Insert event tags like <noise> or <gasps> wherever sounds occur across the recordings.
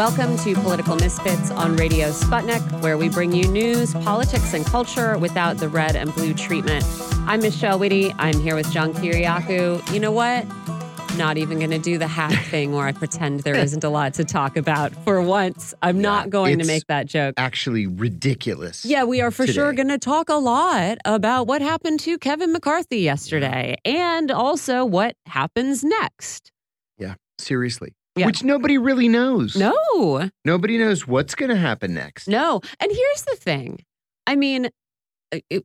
Welcome to Political Misfits on Radio Sputnik, where we bring you news, politics, and culture without the red and blue treatment. I'm Michelle Witte. I'm here with John Kiriakou. You know what? Not even going to do the hack <laughs> thing where I pretend there isn't a lot to talk about. For once, I'm Yeah, not going to make that joke. Actually, ridiculous. Yeah, we are for sure going to talk a lot about what happened to Kevin McCarthy yesterday and also what happens next. Yeah, seriously. Yeah. Which nobody really knows. No, Nobody knows what's going to happen next. no. And here's the thing I mean, uh, it,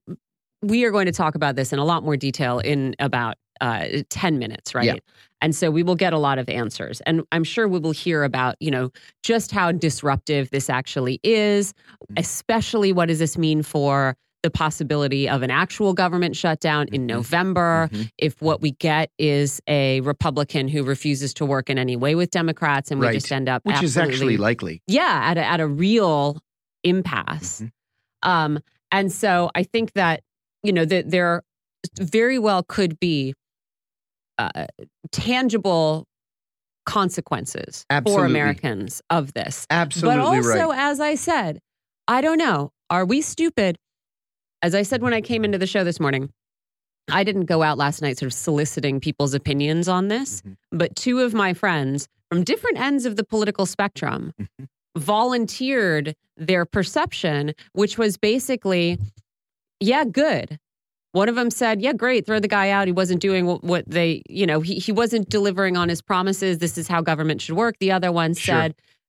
we are going to talk about this in a lot more detail in about uh, 10 minutes, right? Yeah. And so we will get a lot of answers. And I'm sure we will hear about, you know, just how disruptive this actually is, Mm. especially what does this mean for the possibility of an actual government shutdown in Mhm. November. Mhm. If what we get is a Republican who refuses to work in any way with Democrats and we Right. just end up Which is actually likely. yeah at a, at a real impasse Mhm. um and so i think that you know that there very well could be uh, tangible consequences for americans of this Absolutely but also right. as i said i don't know are we stupid as i said when i came into the show this morning i didn't go out last night sort of soliciting people's opinions on this Mhm. but two of my friends from different ends of the political spectrum Mhm. volunteered their perception, which was basically, yeah, good. One of them said, yeah, great, throw the guy out. He wasn't doing what, what they, you know, he, he wasn't delivering on his promises. This is how government should work. The other one Sure.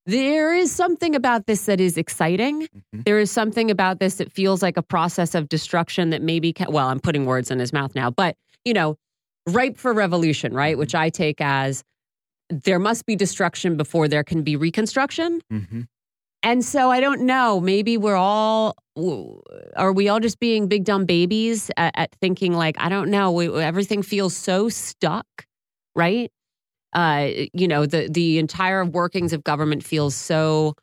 There is something about this that is exciting. Mhm. There is something about this that feels like a process of destruction that maybe, can, well, I'm putting words in his mouth now, but, you know, ripe for revolution, right? Which I take as there must be destruction before there can be reconstruction. Mhm. And so I don't know. Maybe we're all, are we all just being big dumb babies at, at thinking like, I don't know, we, everything feels so stuck, right? Uh, you know, the the entire workings of government feels so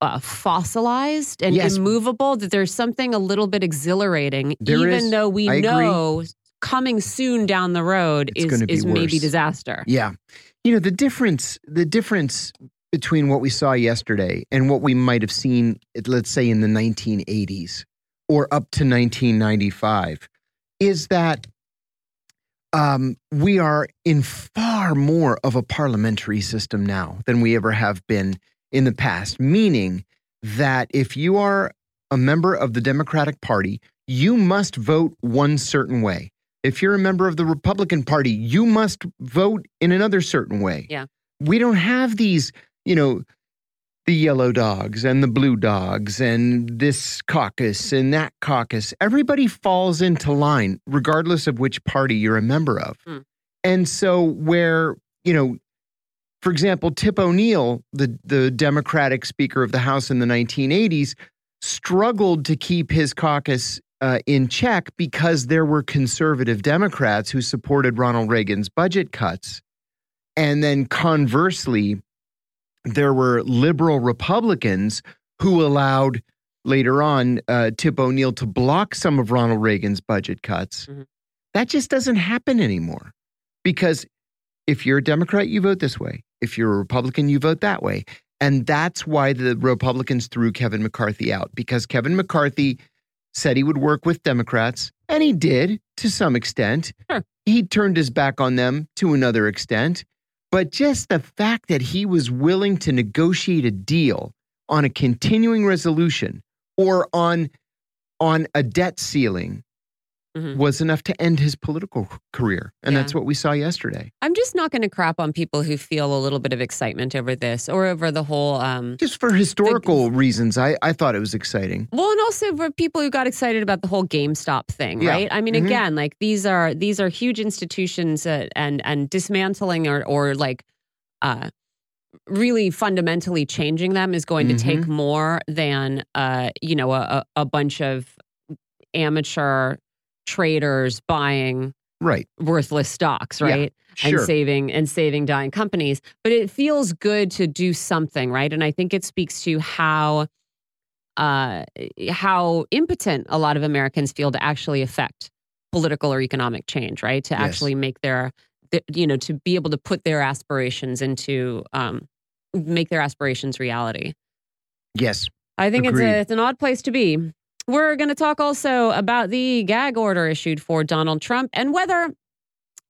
uh, fossilized and Yes. immovable that there's something a little bit exhilarating, There even is. though we I agree. know coming soon down the road It's is is maybe disaster. Yeah. You know, the difference, the difference between what we saw yesterday and what we might have seen, let's say, in the 1980s or up to 1995 is that um, we are in far more of a parliamentary system now than we ever have been in the past, meaning that if you are a member of the Democratic Party, you must vote one certain way. If you're a member of the Republican Party, you must vote in another certain way. Yeah. We don't have these, you know, the yellow dogs and the blue dogs and this caucus and that caucus. Everybody falls into line, regardless of which party you're a member of. Hmm. And so, where, you know, for example, Tip O'Neill, the, the Democratic Speaker of the House in the 1980s, struggled to keep his caucus uh, in check because there were conservative Democrats who supported Ronald Reagan's budget cuts. And then conversely, there were liberal Republicans who allowed later on uh, Tip O'Neill to block some of Ronald Reagan's budget cuts. Mhm. That just doesn't happen anymore because if you're a Democrat, you vote this way. If you're a Republican, you vote that way. And that's why the Republicans threw Kevin McCarthy out because Kevin McCarthy said he would work with Democrats, and he did to some extent. Sure. He turned his back on them to another extent. But just the fact that he was willing to negotiate a deal on a continuing resolution or on on a debt ceiling Mhm. was enough to end his political career. And Yeah. that's what we saw yesterday. I'm just not going to crap on people who feel a little bit of excitement over this or over the whole. Um, Just for historical reasons, I, I thought it was exciting. well, and also for people who got excited about the whole GameStop thing, Yeah. right? I mean, Mhm. again, like these are these are huge institutions uh, and and dismantling or or like uh, really fundamentally changing them is going to take Mm-hmm. more than uh, you know a a bunch of amateur traders buying Right. worthless stocks, Yeah, right? Sure. and saving and saving dying companies. But it feels good to do something, right? And I think it speaks to how uh, how impotent a lot of Americans feel to actually affect political or economic change, right? To Yes. actually make their, you know, to be able to put their aspirations into um, make their aspirations reality. Yes. I think it's, a, it's an odd place to be. We're going to talk also about the gag order issued for Donald Trump and whether,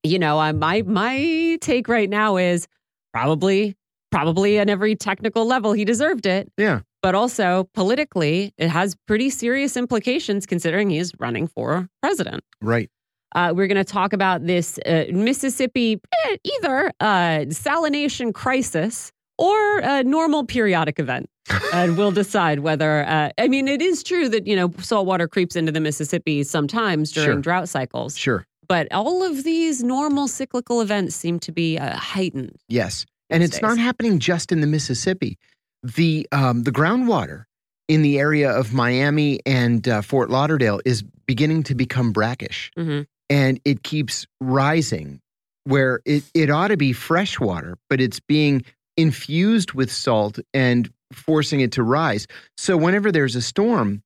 you know, I, my my take right now is probably probably on every technical level he deserved it, Yeah. but also politically it has pretty serious implications considering he's running for president. Right. Uh, we're going to talk about this uh, Mississippi eh, either uh, salination crisis or a normal periodic event. <laughs> and we'll decide whether, uh, I mean, it is true that, you know, salt water creeps into the Mississippi sometimes during Sure. drought cycles. Sure. But all of these normal cyclical events seem to be uh, heightened. Yes. And it's not happening just in the Mississippi. The um, the groundwater in the area of Miami and uh, Fort Lauderdale is beginning to become brackish, Mhm. and it keeps rising. Where it it ought to be fresh water, but it's being infused with salt and forcing it to rise. So whenever there's a storm,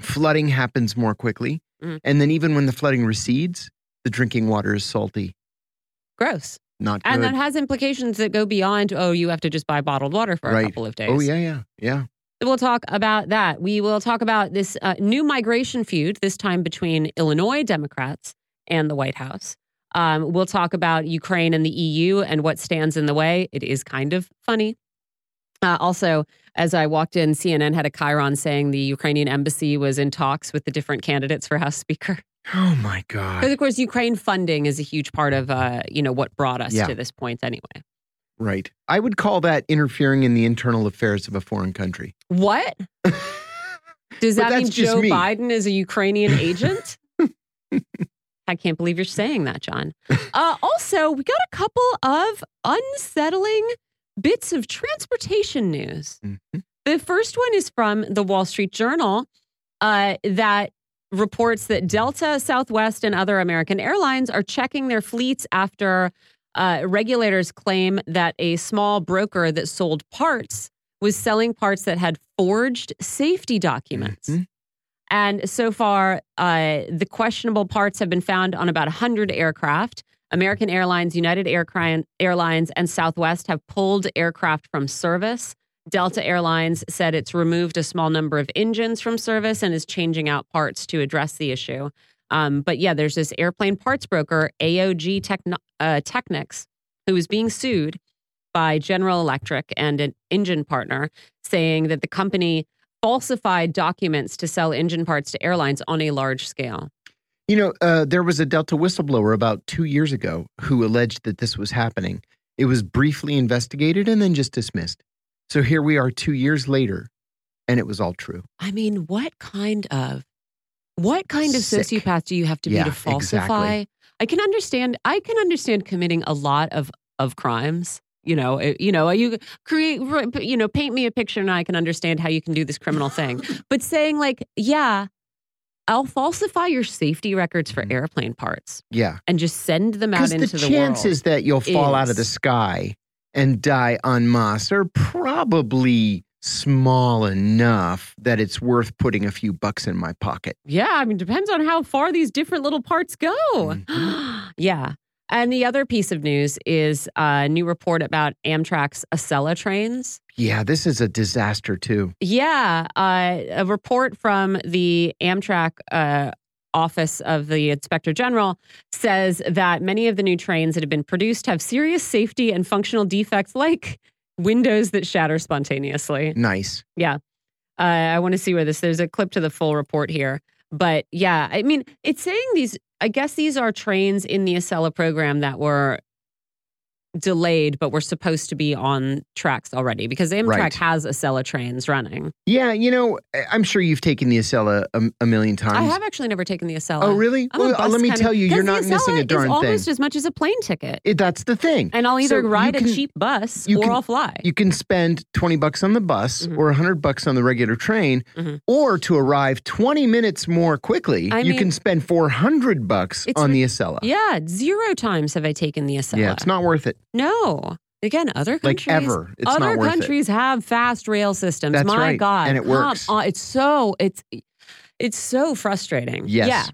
flooding happens more quickly, Mhm. and then even when the flooding recedes, the drinking water is salty. Gross. Not good. And that has implications that go beyond, oh, you have to just buy bottled water for a couple of days. oh yeah, yeah, yeah. We'll talk about that. We will talk about this uh, new migration feud, this time between Illinois Democrats and the White House. Um, we'll talk about Ukraine and the EU and what stands in the way. It is kind of funny. Uh, also, as I walked in, CNN had a chyron saying the Ukrainian embassy was in talks with the different candidates for House <laughs> Speaker. Oh my God. Because of course, Ukraine funding is a huge part of uh, you know what brought us Yeah. to this point anyway. Right. I would call that interfering in the internal affairs of a foreign country. What <laughs> does that mean? Joe me. Biden is a Ukrainian agent? <laughs> I can't believe you're saying that, John. Uh, also, we got a couple of unsettling bits of transportation news. Mhm. The first one is from the Wall Street Journal uh, that reports that Delta, Southwest, and other American airlines are checking their fleets after uh, regulators claim that a small broker that sold parts was selling parts that had forged safety documents. Mhm. And so far, uh, the questionable parts have been found on about 100 aircraft. American Airlines, United Airlines, and Southwest have pulled aircraft from service. Delta Airlines said it's removed a small number of engines from service and is changing out parts to address the issue. Um, but yeah, there's this airplane parts broker, AOG Techno- uh, Technics, who is being sued by General Electric and an engine partner, saying that the company falsified documents to sell engine parts to airlines on a large scale. You know, uh, there was a Delta whistleblower about two years ago who alleged that this was happening. It was briefly investigated and then just dismissed. So here we are two years later, and it was all true. I mean, what kind of what kind of Sick. sociopath do you have to Yeah, be to falsify? exactly. I can understand. I can understand committing a lot of of crimes. You know, it- you know, you create, you know, paint me a picture, and I can understand how you can do this criminal thing. <laughs> But saying like, yeah, I'll falsify your safety records for Mhm. airplane parts Yeah. and just send them out into the the, chances that you'll fall out of the sky and die en masse are probably small enough that it's worth putting a few bucks in my pocket. Yeah, I mean, depends on how far these different little parts go. Mhm. <gasps> yeah. And the other piece of news is a new report about Amtrak's Acela trains. Yeah, this is a disaster too. Yeah, uh, a report from the Amtrak uh, Office of the Inspector General says that many of the new trains that have been produced have serious safety and functional defects like windows that shatter spontaneously. Nice. Yeah uh, I want to see where this. There's a clip to the full report here, but yeah, I mean, it's saying these. I guess these are trains in the Acela program that were delayed, but we're supposed to be on tracks already because Amtrak Right. has Acela trains running. Yeah, you know, I'm sure you've taken the Acela a, a million times. I have actually never taken the Acela. Oh, really? I'm Well, let me tell you, you're not missing a darn is almost thing. as much as a plane ticket, It, that's the thing. and I'll either So ride can- a cheap bus you or can- I'll fly. You can spend 20 bucks on the bus Mhm. or 100 bucks on the regular train, Mhm. or to arrive 20 minutes more quickly, I you mean- can spend 400 bucks on the Acela. yeah, zero times have I taken the Acela. Yeah, it's not worth it. No. Again, other Like countries. ever. It's other not worth it. countries have fast rail systems. That's My right, God. and it come works. on. It's so it's it's so frustrating. Yes. Yeah.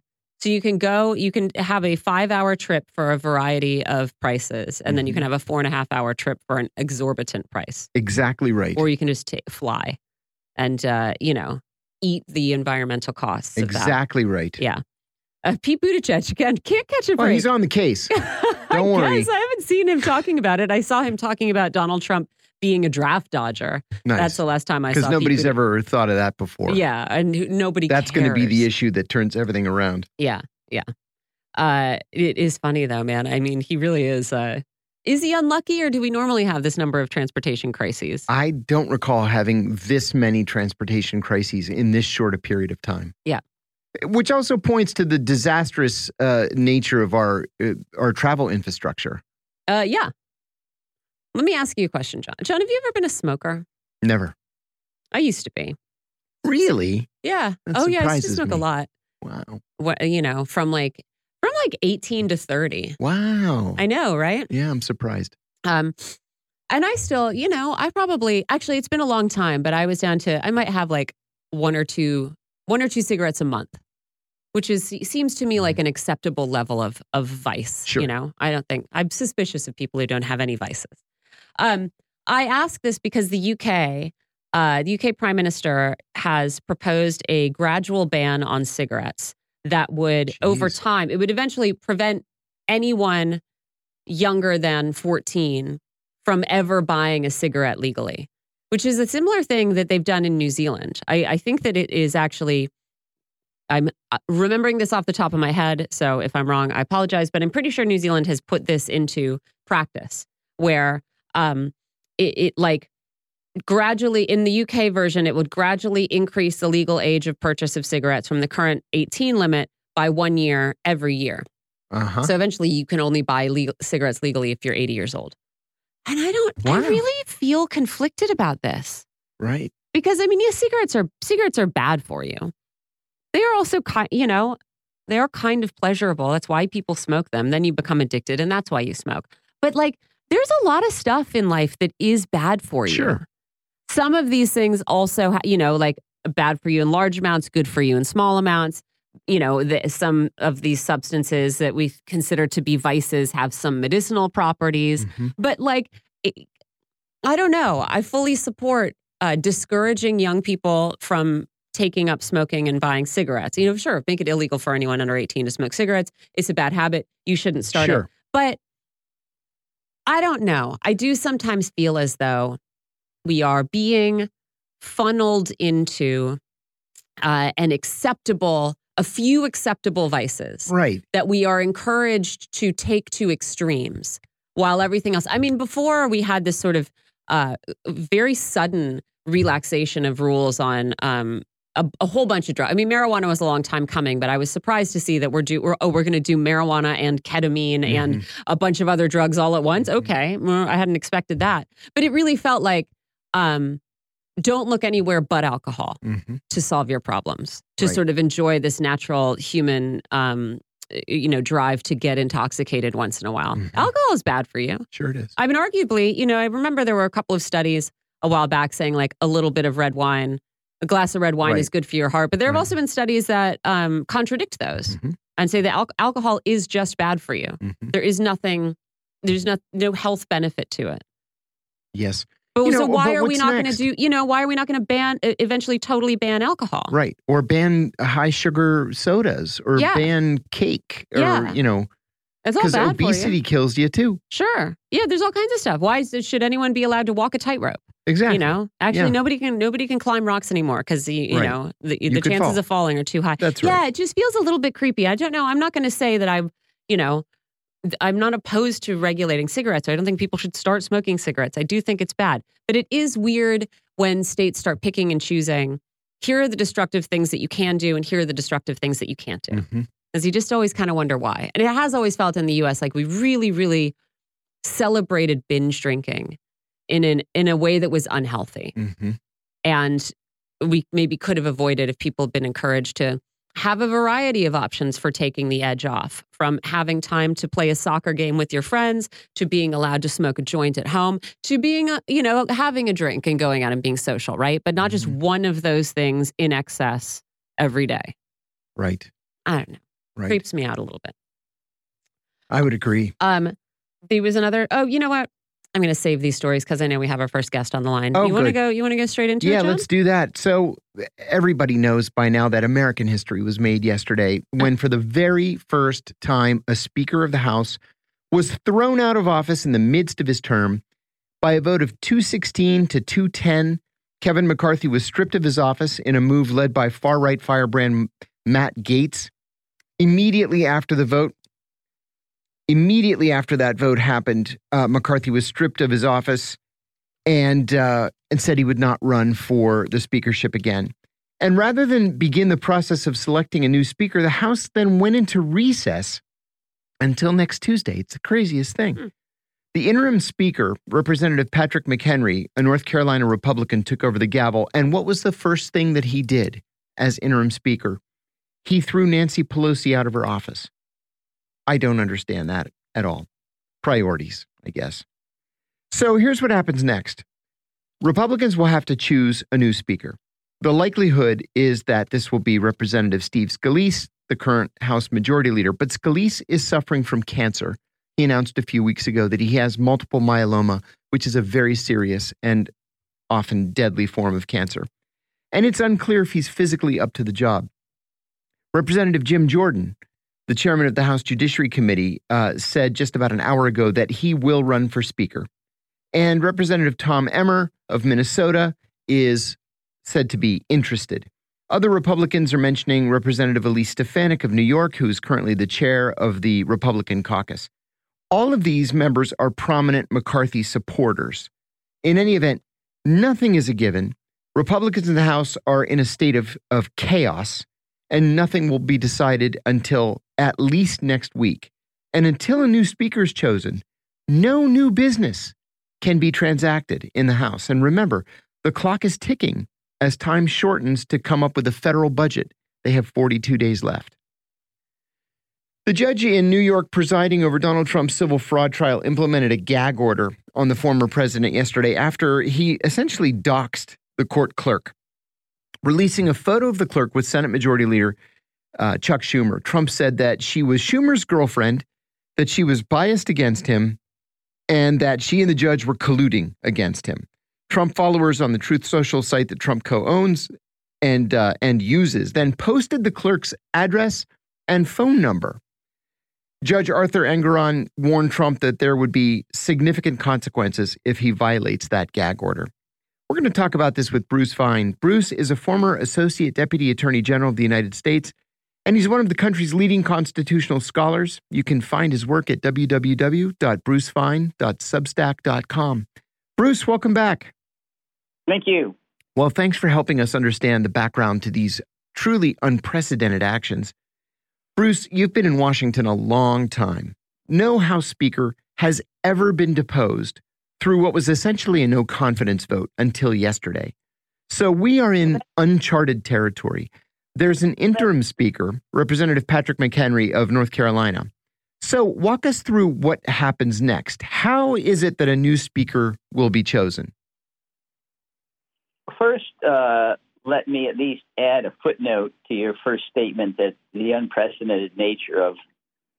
So you can go, you can have a five hour trip for a variety of prices, and then you Mhm. can have a four and a half hour trip for an exorbitant price, Exactly right. or you can just ta fly and, uh, you know, eat the environmental costs. Of that. Exactly right. Yeah. Uh, Pete Buttigieg again can't catch a break. he's on the case. <laughs> Don't worry. I haven't seen him talking about it. I saw him talking about Donald Trump being a draft dodger. That's the last time I saw. Because nobody's ever thought of that before. Yeah, and nobody. That's going to be the issue that turns everything around. Yeah, yeah. Uh, it is funny though, man. I mean, he really is. Uh, is he unlucky, or do we normally have this number of transportation crises? I don't recall having this many transportation crises in this short a period of time. Yeah. Which also points to the disastrous uh, nature of our uh, our travel infrastructure. Uh, yeah. Let me ask you a question, John. John, have you ever been a smoker? Never. I used to be. Really? Yeah. That oh, yeah. I used to smoke a lot. Wow. What you know, from like from like eighteen to thirty. Wow. I know, right? yeah, I'm surprised. Um, and I still, you know, I probably actually it's been a long time, but I was down to I might have like one or two one or two cigarettes a month, which is seems to me like an acceptable level of of vice. Sure. You know, I don't think I'm suspicious of people who don't have any vices. Um, I ask this because the UK, uh, the UK Prime Minister has proposed a gradual ban on cigarettes that would, over time, it would eventually prevent anyone younger than 14 from ever buying a cigarette legally, which is a similar thing that they've done in New Zealand. I, I think that it is actually, I'm uh, remembering this off the top of my head. So if I'm wrong, I apologize, but I'm pretty sure New Zealand has put this into practice where um, it, it like gradually in the UK version, it would gradually increase the legal age of purchase of cigarettes from the current 18 limit by one year every year. Uh huh. So eventually you can only buy legal, cigarettes legally if you're 80 years old. And I don't, I really feel conflicted about this right. because I mean, yes, cigarettes are, cigarettes are bad for you. They are also kind, you know, they are kind of pleasurable. That's why people smoke them. Then you become addicted and that's why you smoke. But like, there's a lot of stuff in life that is bad for you. Sure. Some of these things also, ha- you know, like bad for you in large amounts, good for you in small amounts. You know, the, some of these substances that we consider to be vices have some medicinal properties. Mhm. But like, it, I don't know. I fully support uh, discouraging young people from taking up smoking and buying cigarettes. You know, sure, make it illegal for anyone under 18 to smoke cigarettes. It's a bad habit. You shouldn't start it. But I don't know. I do sometimes feel as though we are being funneled into uh, an acceptable, a few acceptable vices Right. that we are encouraged to take to extremes while everything else. I mean, before we had this sort of uh, very sudden relaxation of rules on um, a, a whole bunch of drugs. I mean, marijuana was a long time coming, but I was surprised to see that we're do we're, oh we're going to do marijuana and ketamine and Mhm. a bunch of other drugs all at once. Mhm. Okay, well, I hadn't expected that, but it really felt like um, don't look anywhere but alcohol Mhm. to solve your problems to Right. sort of enjoy this natural human um, you know drive to get intoxicated once in a while Mhm. alcohol is bad for you Sure it is. i mean arguably you know i remember there were a couple of studies a while back saying like a little bit of red wine a glass of red wine Right. is good for your heart but there have Right. also been studies that um, contradict those Mhm. and say that al- alcohol is just bad for you Mhm. there is nothing there's no, no health benefit to it Yes. but You so know, why but are we not going to do you know why are we not going to ban eventually totally ban alcohol Right. Or ban high sugar sodas or Yeah. ban cake or, Yeah. you know, because bad for you obesity kills you too. Sure. Yeah, there's all kinds of stuff. Why is, should anyone be allowed to walk a tightrope? Exactly. You know, actually, Yeah. nobody can nobody can climb rocks anymore because you, you Right. know the, You the chances fall. of falling are too high. That's right. Yeah, it just feels a little bit creepy. I don't know. I'm not going to say that I'm, you know, I'm not opposed to regulating cigarettes. I don't think people should start smoking cigarettes. I do think it's bad, but it is weird when states start picking and choosing. Here are the destructive things that you can do, and here are the destructive things that you can't do Mhm. because you just always kind of wonder why. And it has always felt in the US like we really, really celebrated binge drinking in an in a way that was unhealthy. Mhm. And we maybe could have avoided if people had been encouraged to have a variety of options for taking the edge off from having time to play a soccer game with your friends to being allowed to smoke a joint at home to being a, you know having a drink and going out and being social right but not just Mhm. one of those things in excess every day Right. i don't know Right. creeps me out a little bit. I would agree. Um, there was another. Oh, you know what? I'm going to save these stories because I know we have our first guest on the line. Oh, you want to go? You want to go straight into Yeah, it, John? let's do that. So, everybody knows by now that American history was made yesterday oh. when, for the very first time, a Speaker of the House was thrown out of office in the midst of his term by a vote of 216 to 210. Kevin McCarthy was stripped of his office in a move led by far right firebrand Matt Gaetz. Immediately after the vote, immediately after that vote happened, uh, McCarthy was stripped of his office and uh, and said he would not run for the speakership again. And rather than begin the process of selecting a new speaker, the House then went into recess until next Tuesday. It's the craziest thing. Hmm. The interim speaker, Representative Patrick McHenry, a North Carolina Republican, took over the gavel. And what was the first thing that he did as interim speaker? He threw Nancy Pelosi out of her office. I don't understand that at all. Priorities, I guess. So here's what happens next Republicans will have to choose a new speaker. The likelihood is that this will be Representative Steve Scalise, the current House Majority Leader. But Scalise is suffering from cancer. He announced a few weeks ago that he has multiple myeloma, which is a very serious and often deadly form of cancer. And it's unclear if he's physically up to the job. Representative Jim Jordan, the chairman of the House Judiciary Committee, uh, said just about an hour ago that he will run for Speaker. And Representative Tom Emmer of Minnesota is said to be interested. Other Republicans are mentioning Representative Elise Stefanik of New York, who's currently the chair of the Republican caucus. All of these members are prominent McCarthy supporters. In any event, nothing is a given. Republicans in the House are in a state of, of chaos, and nothing will be decided until at least next week. And until a new speaker is chosen, no new business can be transacted in the House. And remember, the clock is ticking as time shortens to come up with a federal budget. They have 42 days left. The judge in New York presiding over Donald Trump's civil fraud trial implemented a gag order on the former president yesterday after he essentially doxed the court clerk, releasing a photo of the clerk with Senate Majority Leader uh, Chuck Schumer. Trump said that she was Schumer's girlfriend, that she was biased against him, and that she and the judge were colluding against him. Trump followers on the Truth Social site that Trump co-owns and uh, and uses then posted the clerk's address and phone number. Judge Arthur Engoron warned Trump that there would be significant consequences if he violates that gag order. We're going to talk about this with Bruce Fein. Bruce is a former Associate Deputy Attorney General of the United States, and he's one of the country's leading constitutional scholars. You can find his work at www.brucefein.substack.com. Bruce, welcome back. Thank you. Well, thanks for helping us understand the background to these truly unprecedented actions. Bruce, you've been in Washington a long time. No House Speaker has ever been deposed through what was essentially a no confidence vote until yesterday. So we are in uncharted territory. There's an interim speaker, Representative Patrick McHenry of North Carolina. So walk us through what happens next. How is it that a new speaker will be chosen? First, uh, let me at least add a footnote to your first statement that the unprecedented nature of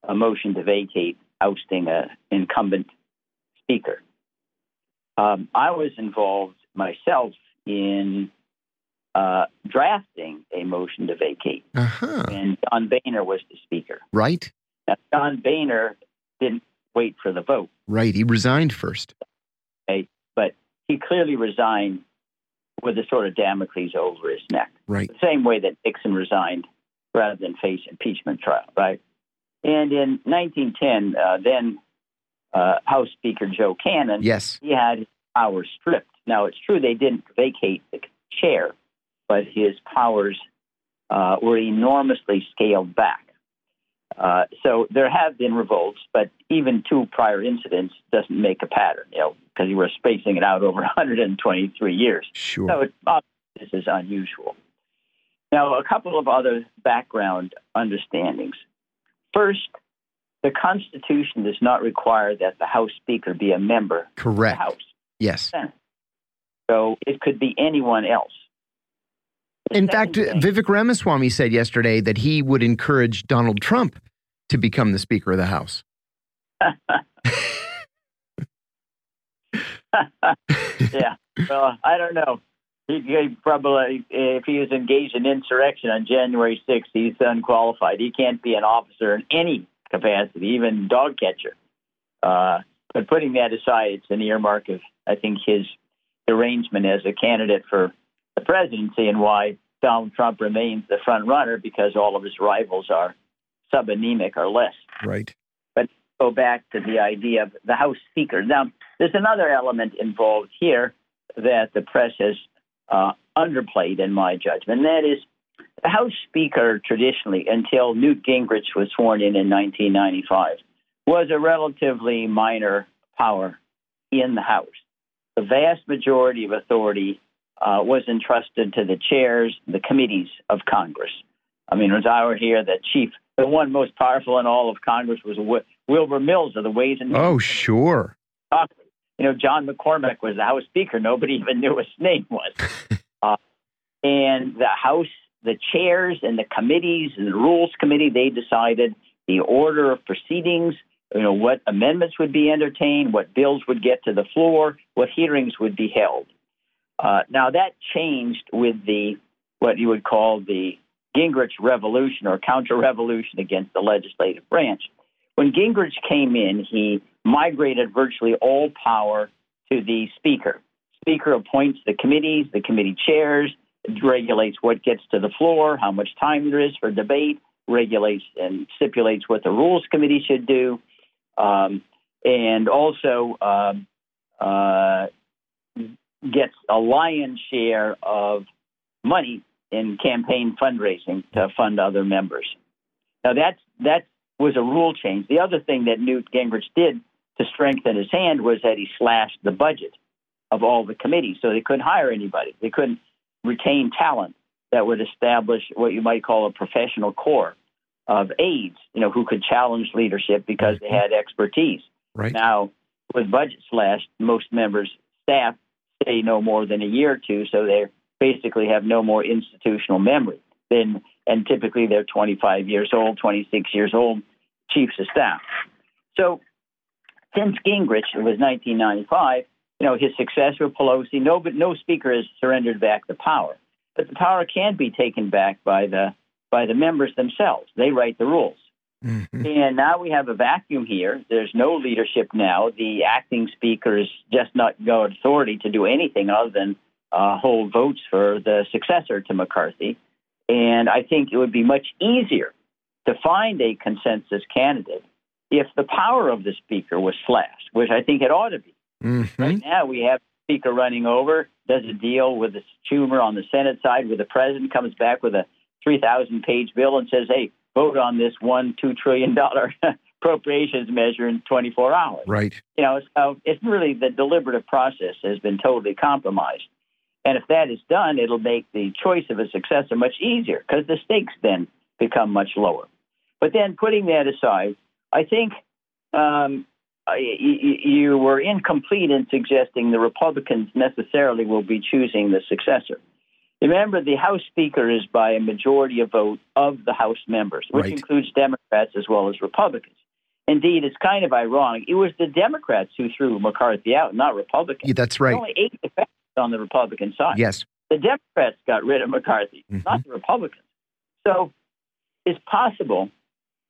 a motion to vacate ousting an incumbent speaker. Um, I was involved myself in uh, drafting a motion to vacate, Uh-huh. and John Boehner was the speaker. Right? Now, John Boehner didn't wait for the vote, Right. He resigned first. but he clearly resigned with a sort of Damocles over his neck. Right. the same way that Nixon resigned rather than face impeachment trial, right? And in 1910, uh, then uh, House Speaker Joe Cannon, Yes. he had his powers stripped. Now, it's true they didn't vacate the chair, but his powers uh, were enormously scaled back. Uh, so there have been revolts, but even two prior incidents doesn't make a pattern, you know, because you were spacing it out over <laughs> 123 years. Sure. So it, uh, this is unusual. Now, a couple of other background understandings. First, the Constitution does not require that the House Speaker be a member of the Correct. House. Yes. So it could be anyone else. In fact, thing- Vivek Ramaswamy said yesterday that he would encourage Donald Trump to become the Speaker of the House. <laughs> yeah. Well, I don't know. He, he probably, if he was engaged in insurrection on January 6th, he's unqualified. He can't be an officer in any capacity, even dog catcher. Uh, but putting that aside, it's an earmark of, I think, his arrangement as a candidate for the presidency and why Donald Trump remains the front runner because all of his rivals are subanemic or less Right. But go back to the idea of the House Speaker. Now, there's another element involved here that the press has uh, underplayed, in my judgment, and that is the House Speaker traditionally, until Newt Gingrich was sworn in in 1995, was a relatively minor power in the House. The vast majority of authority uh, was entrusted to the chairs, the committees of Congress. I mean, as I were here, the chief, the one most powerful in all of Congress was Wi- Wilbur Mills of the Ways and Means Oh, sure. You know, John McCormack was the House Speaker. Nobody <laughs> even knew his name was. <laughs> uh, and the House, the chairs and the committees and the Rules Committee, they decided the order of proceedings, you know, what amendments would be entertained, what bills would get to the floor, what hearings would be held. Uh, now that changed with the what you would call the Gingrich revolution or counter-revolution against the legislative branch. When Gingrich came in, he migrated virtually all power to the Speaker. Speaker appoints the committees, the committee chairs, regulates what gets to the floor, how much time there is for debate, regulates and stipulates what the Rules Committee should do, um, and also um, uh, gets a lion's share of money in campaign fundraising to fund other members. Now that's that was a rule change. The other thing that Newt Gingrich did to strengthen his hand was that he slashed the budget of all the committees, so they couldn't hire anybody. They couldn't retain talent that would establish what you might call a professional corps of aides, you know, who could challenge leadership because they mm-hmm. had expertise. Right. Now, with budget slashed, most members' staff stay no more than a year or two, so they basically have no more institutional memory. Then, and typically they're 25 years old, 26 years old, chiefs of staff. So, since Gingrich, it was 1995. You know, his successor Pelosi. No, but no speaker has surrendered back the power, but the power can be taken back by the by the members themselves. They write the rules. Mhm. And now we have a vacuum here. There's no leadership now. The acting speaker is just not got authority to do anything other than uh, hold votes for the successor to McCarthy. And I think it would be much easier to find a consensus candidate if the power of the speaker was slashed, which I think it ought to be. Mhm. Right now, we have the speaker running over, does a deal with the Schumer on the Senate side, where the president comes back with a 3,000 page bill and says, hey, vote on this one, $2 trillion <laughs> appropriations measure in 24 hours. Right. You know, so it's really the deliberative process has been totally compromised. And if that is done, it'll make the choice of a successor much easier because the stakes then become much lower. But then putting that aside, I think um, you were incomplete in suggesting the Republicans necessarily will be choosing the successor. Remember, the House Speaker is by a majority of vote of the House members, which Right. includes Democrats as well as Republicans. Indeed, it's kind of ironic. It was the Democrats who threw McCarthy out, not Republicans. Yeah, that's right. Only eight defects on the Republican side. Yes. The Democrats got rid of McCarthy, Mhm. not the Republicans. So it's possible,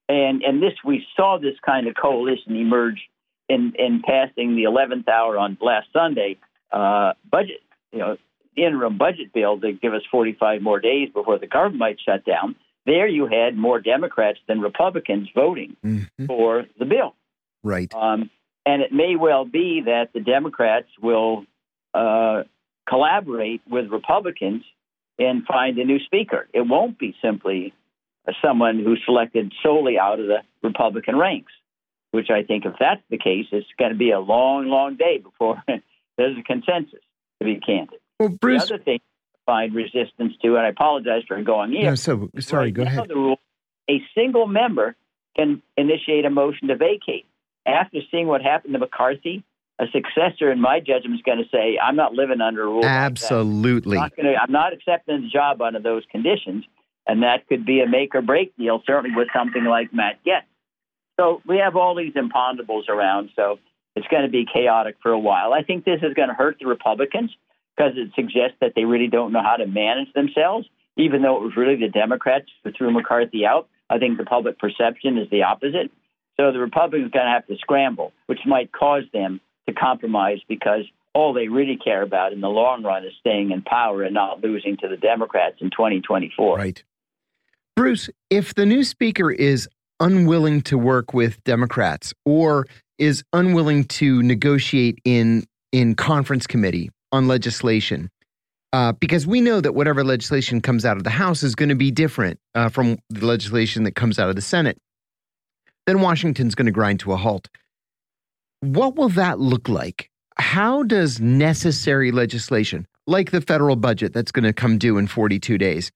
and and this we saw this kind of coalition emerge in in passing the 11th hour on last Sunday uh, budget, you know, interim budget bill to give us 45 more days before the government might shut down. There you had more Democrats than Republicans voting Mhm. for the bill. Right. Um, and it may well be that the Democrats will uh, collaborate with Republicans and find a new speaker. It won't be simply someone who's selected solely out of the Republican ranks, which I think if that's the case, it's going to be a long, long day before <laughs> there's a consensus, to be candid. Well, Bruce. The other thing find resistance to, and I apologize for going in. No, so sorry. Right Go ahead. The rule, a single member can initiate a motion to vacate. After seeing what happened to McCarthy, a successor, in my judgment, is going to say, "I'm not living under a rule." Absolutely. Like I'm, not gonna, I'm not accepting the job under those conditions, and that could be a make or break deal. Certainly with something like Matt Gaetz. So we have all these imponderables around. So it's going to be chaotic for a while. I think this is going to hurt the Republicans because it suggests that they really don't know how to manage themselves, even though it was really the Democrats who threw McCarthy out. I think the public perception is the opposite. So the Republicans are going to have to scramble, which might cause them to compromise because all they really care about in the long run is staying in power and not losing to the Democrats in 2024. Right. Bruce, if the new speaker is unwilling to work with Democrats or is unwilling to negotiate in in conference committee on legislation, uh, because we know that whatever legislation comes out of the House is going to be different uh, from the legislation that comes out of the Senate. Then Washington's going to grind to a halt. What will that look like? How does necessary legislation, like the federal budget that's going to come due in 42 days,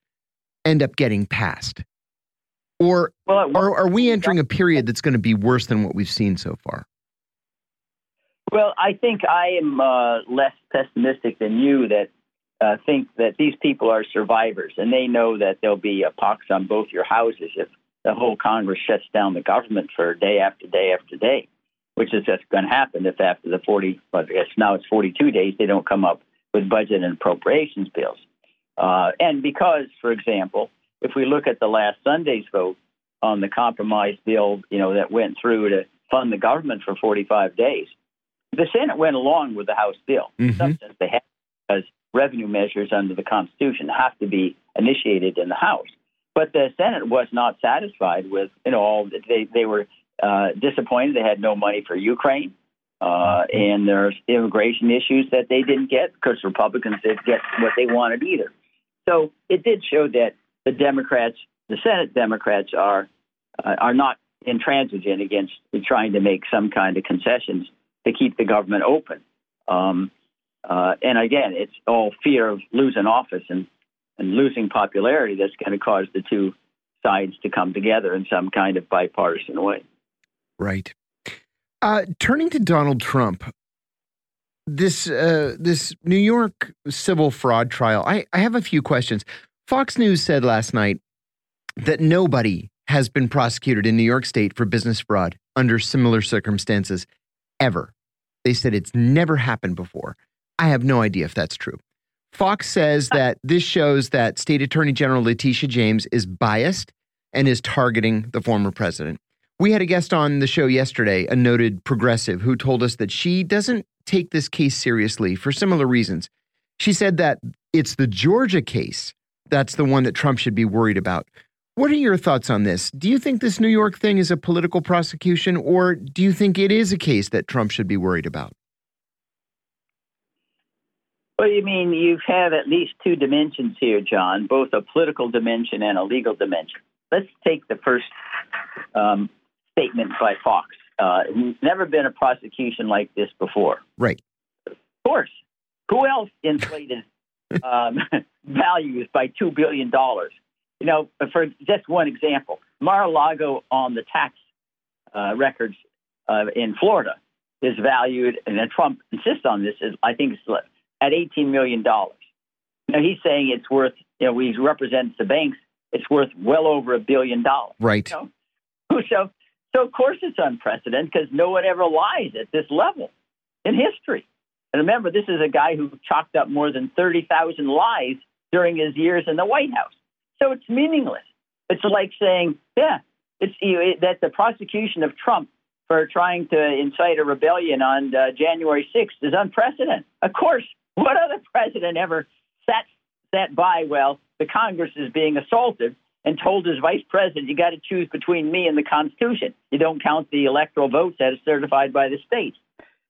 end up getting passed? Or, well, or are we entering a period that's going to be worse than what we've seen so far? Well, I think I am uh, less pessimistic than you that uh, think that these people are survivors and they know that there'll be a pox on both your houses if the whole Congress shuts down the government for day after day after day, which is just going to happen if after the 40, but I guess now it's 42 days, they don't come up with budget and appropriations bills. Uh, and because, for example, if we look at the last Sunday's vote on the compromise bill, you know, that went through to fund the government for 45 days, the Senate went along with the House bill. Mm-hmm. In some they had because revenue measures under the Constitution have to be initiated in the House. But the Senate was not satisfied with, you know, all they they were uh, disappointed. They had no money for Ukraine, uh, and there's immigration issues that they didn't get because Republicans didn't get what they wanted either. So it did show that the Democrats, the Senate Democrats, are uh, are not intransigent against trying to make some kind of concessions to keep the government open. Um, uh, and again, it's all fear of losing office and, and losing popularity that's going to cause the two sides to come together in some kind of bipartisan way. Right. Uh, turning to Donald Trump, this uh, this New York civil fraud trial. I, I have a few questions. Fox News said last night that nobody has been prosecuted in New York State for business fraud under similar circumstances ever. They said it's never happened before. I have no idea if that's true. Fox says that this shows that State Attorney General Letitia James is biased and is targeting the former president. We had a guest on the show yesterday, a noted progressive, who told us that she doesn't take this case seriously for similar reasons. She said that it's the Georgia case that's the one that Trump should be worried about. What are your thoughts on this? Do you think this New York thing is a political prosecution, or do you think it is a case that Trump should be worried about? Well, you mean you have at least two dimensions here, John, both a political dimension and a legal dimension. Let's take the first um, statement by Fox. Uh, never been a prosecution like this before. Right. Of course. Who else inflated <laughs> um, <laughs> values by $2 billion? You know, for just one example, Mar-a-Lago on the tax uh, records uh, in Florida is valued, and then Trump insists on this. Is I think it's at 18 million dollars. Now he's saying it's worth. You know, he represents the banks. It's worth well over a billion dollars. Right. So, <laughs> so, so of course it's unprecedented because no one ever lies at this level in history. And remember, this is a guy who chalked up more than 30,000 lies during his years in the White House. So it's meaningless. It's like saying, yeah, it's that the prosecution of Trump for trying to incite a rebellion on uh, January 6th is unprecedented. Of course, what other <laughs> president ever sat sat by while the Congress is being assaulted and told his vice president, "You got to choose between me and the Constitution. You don't count the electoral votes that are certified by the states."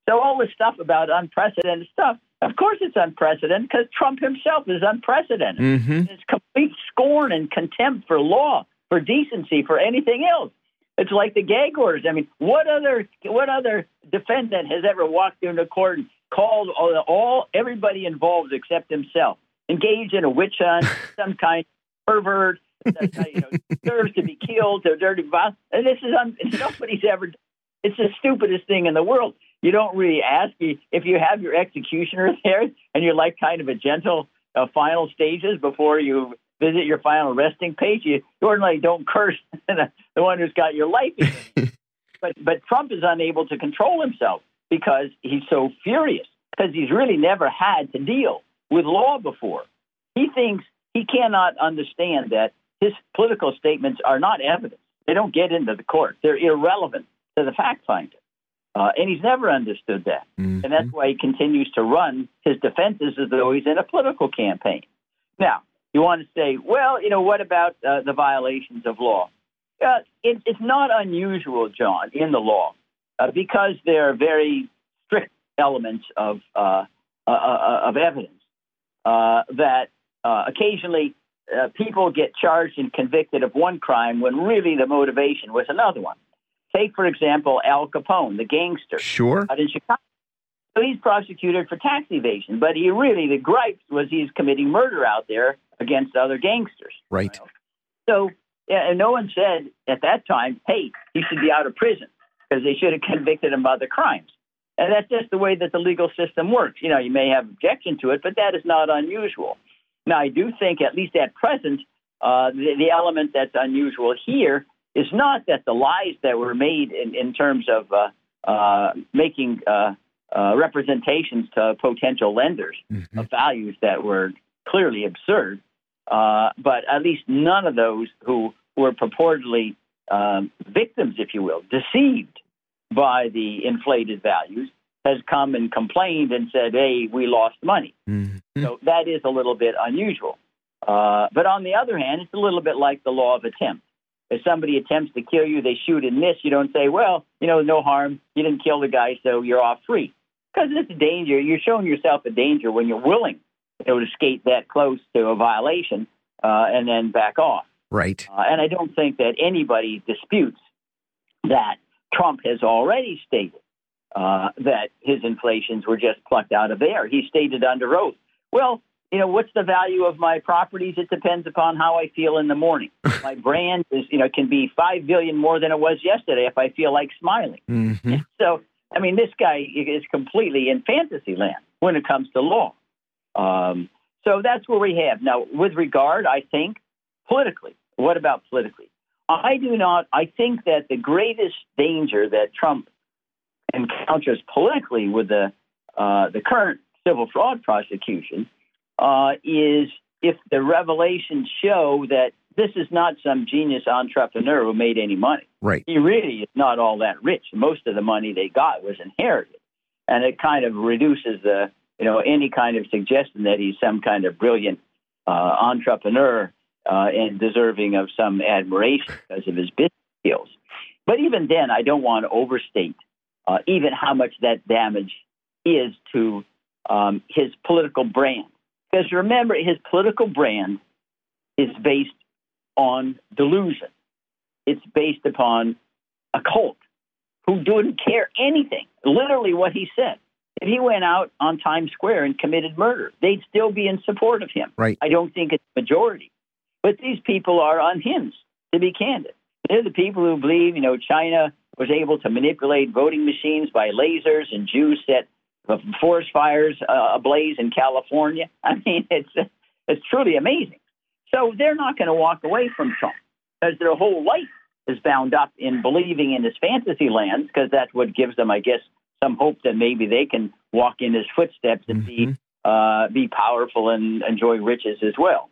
So all this stuff about unprecedented stuff of course, it's unprecedented because Trump himself is unprecedented. Mm-hmm. It's complete scorn and contempt for law, for decency, for anything else. It's like the gag orders. I mean, what other what other defendant has ever walked into court and called all, all everybody involved except himself engaged in a witch hunt, <laughs> some kind of pervert that you know, deserves to be killed, or dirty violence? And this is un, nobody's ever. It's the stupidest thing in the world. You don't really ask if you have your executioner <laughs> there and you're like kind of a gentle uh, final stages before you visit your final resting page. You ordinarily don't curse <laughs> the one who's got your life. <laughs> but but Trump is unable to control himself because he's so furious because he's really never had to deal with law before. He thinks he cannot understand that his political statements are not evidence. They don't get into the court. They're irrelevant to the fact finder. Uh, and he's never understood that. Mm-hmm. And that's why he continues to run his defenses as though he's in a political campaign. Now, you want to say, well, you know, what about uh, the violations of law? Uh, it, it's not unusual, John, in the law uh, because there are very strict elements of uh, uh, uh, of evidence that occasionally people get charged and convicted of one crime when really the motivation was another one. Take, for example, Al Capone, the gangster. Sure. Out in Chicago. So he's prosecuted for tax evasion, but he really, the gripes was he's committing murder out there against other gangsters. Right. So, yeah, and no one said at that time, hey, he should be out of prison because they should have <laughs> convicted him of other crimes. And that's just the way that the legal system works. You know, you may have objection to it, but that is not unusual. Now, I do think, at least at present, uh, the, the element that's unusual here is not that the lies that were made in, in terms of uh, uh, making uh, uh representations to potential lenders mm-hmm. of values that were clearly absurd, uh, but at least none of those who were purportedly um, victims, if you will, deceived by the inflated values, has come and complained and said, hey, we lost money. Mm-hmm. So that is a little bit unusual. Uh, but on the other hand, it's a little bit like the law of attempt. If somebody attempts to kill you, they shoot and miss. You don't say, well, you know, no harm. You didn't kill the guy, so you're off free. Because it's a danger. You're showing yourself a danger when you're willing you know, to skate that close to a violation uh, and then back off. Right. Uh, and I don't think that anybody disputes that Trump has already stated uh, that his inflations were just plucked out of air. He stated under oath, well, you know, what's the value of my properties? It depends upon how I feel in the morning. <laughs> my brand is, you know, can be five billion more than it was yesterday if I feel like smiling. Mm-hmm. So, I mean, this guy is completely in fantasy land when it comes to law. Um, so that's where we have now. With regard, I think politically. What about politically? I do not. I think that the greatest danger that Trump encounters politically with the uh, the current civil fraud prosecution uh, is if the revelations show that this is not some genius entrepreneur who made any money. Right. He really is not all that rich. Most of the money they got was inherited, and it kind of reduces the you know any kind of suggestion that he's some kind of brilliant uh, entrepreneur uh, and deserving of some admiration because of his business skills. But even then, I don't want to overstate uh, even how much that damage is to um, his political brand. Because remember, his political brand is based on delusion. It's based upon a cult who didn't care anything, literally what he said. If he went out on Times Square and committed murder, they'd still be in support of him. Right. I don't think it's majority. But these people are unhinged, to be candid. They're the people who believe, you know, China was able to manipulate voting machines by lasers and Jews set forest fires uh, ablaze in California. <laughs> I mean, it's it's truly amazing. So they're not going to walk away from Trump because their whole life is bound up in believing in his fantasy lands because that's what gives them, I guess, some hope that maybe they can walk in his footsteps and mm-hmm. be uh, be powerful and enjoy riches as well.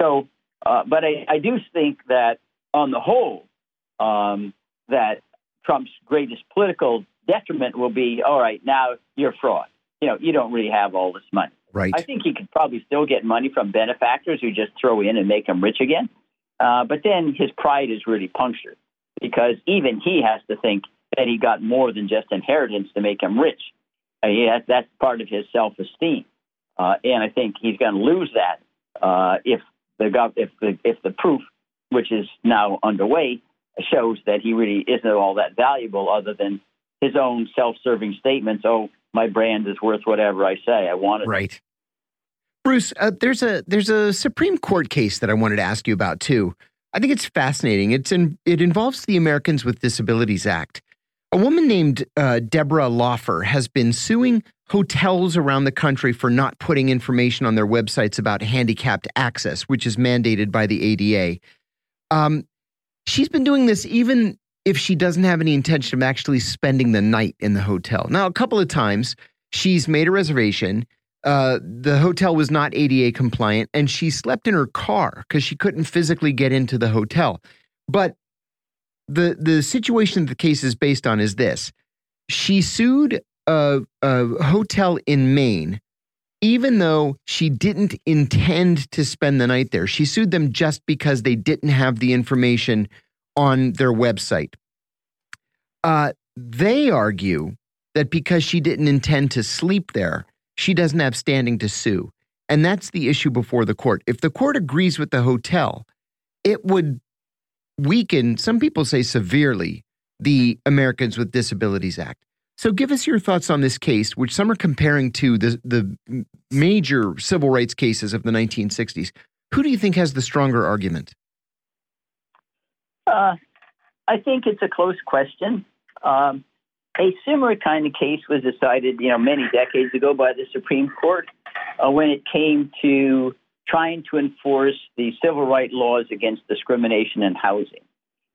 So, uh, but I, I do think that on the whole, um, that Trump's greatest political detriment will be all right, now you're fraud. You know, you don't really have all this money. Right. I think he could probably still get money from benefactors who just throw in and make him rich again. Uh, but then his pride is really punctured because even he has to think that he got more than just inheritance to make him rich. Uh, has, that's part of his self esteem. Uh, and I think he's going to lose that uh, if the if the if the proof, which is now underway, shows that he really isn't all that valuable, other than his own self-serving statements. Oh, my brand is worth whatever I say. I want it. Right. Bruce, uh, there's a there's a Supreme Court case that I wanted to ask you about too. I think it's fascinating. It's in, it involves the Americans with Disabilities Act. A woman named uh, Deborah Laufer has been suing hotels around the country for not putting information on their websites about handicapped access, which is mandated by the ADA. Um, she's been doing this even if she doesn't have any intention of actually spending the night in the hotel. Now, a couple of times she's made a reservation. Uh, the hotel was not ADA compliant, and she slept in her car because she couldn't physically get into the hotel. But the the situation the case is based on is this: she sued a, a hotel in Maine, even though she didn't intend to spend the night there. She sued them just because they didn't have the information on their website. Uh, they argue that because she didn't intend to sleep there, she doesn't have standing to sue. And that's the issue before the court. If the court agrees with the hotel, it would weaken, some people say severely, the Americans with Disabilities Act. So give us your thoughts on this case, which some are comparing to the, the major civil rights cases of the 1960s. Who do you think has the stronger argument? Uh, I think it's a close question. Um, a similar kind of case was decided, you know, many decades ago by the Supreme Court uh, when it came to trying to enforce the civil rights laws against discrimination in housing.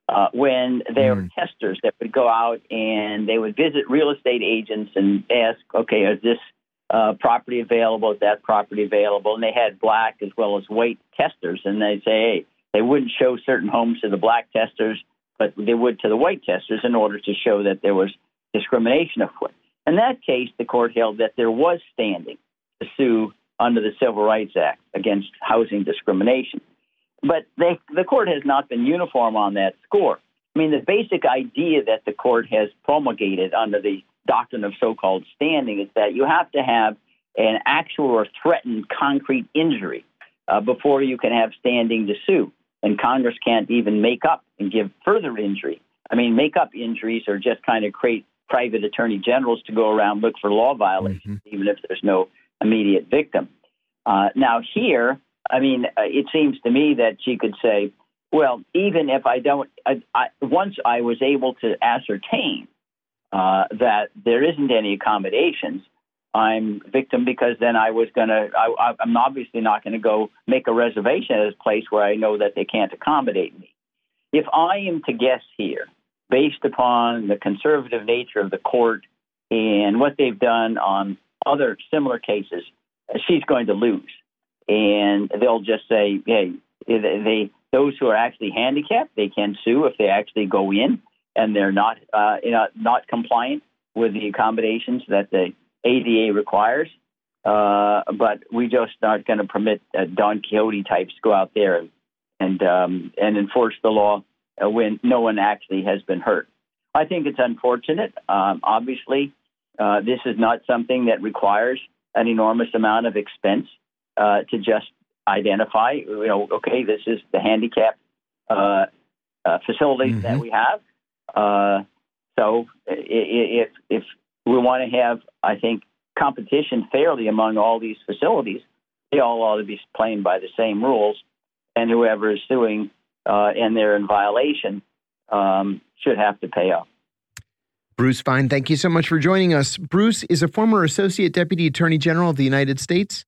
Uh, when there mm. were testers that would go out and they would visit real estate agents and ask, okay, is this uh, property available? Is that property available? And they had black as well as white testers, and they say, hey, they wouldn't show certain homes to the black testers, but they would to the white testers in order to show that there was discrimination afoot. In that case, the court held that there was standing to sue under the Civil Rights Act against housing discrimination. But they, the court has not been uniform on that score. I mean, the basic idea that the court has promulgated under the doctrine of so called standing is that you have to have an actual or threatened concrete injury uh, before you can have standing to sue. And Congress can't even make up and give further injury. I mean, make up injuries or just kind of create private attorney generals to go around look for law violations, mm-hmm. even if there's no immediate victim. Uh, now, here, I mean, uh, it seems to me that she could say, well, even if I don't, I, I, once I was able to ascertain uh, that there isn't any accommodations, I'm victim because then I was going to, I'm obviously not going to go make a reservation at a place where I know that they can't accommodate me. If I am to guess here, based upon the conservative nature of the court and what they've done on other similar cases, she's going to lose and they'll just say, "Hey, they those who are actually handicapped, they can sue if they actually go in and they're not uh, you know, not compliant with the accommodations that the ADA requires." Uh, but we just aren't going to permit uh, Don Quixote types to go out there and um, and enforce the law uh, when no one actually has been hurt. I think it's unfortunate. Um, obviously, uh, this is not something that requires an enormous amount of expense uh, to just identify, you know, okay, this is the handicap uh, uh, facilities mm-hmm. that we have. Uh, so if if we want to have, I think, competition fairly among all these facilities, they all ought to be playing by the same rules, and whoever is suing uh, and they're in violation um, should have to pay up. Bruce Fein, thank you so much for joining us. Bruce is a former Associate Deputy Attorney General of the United States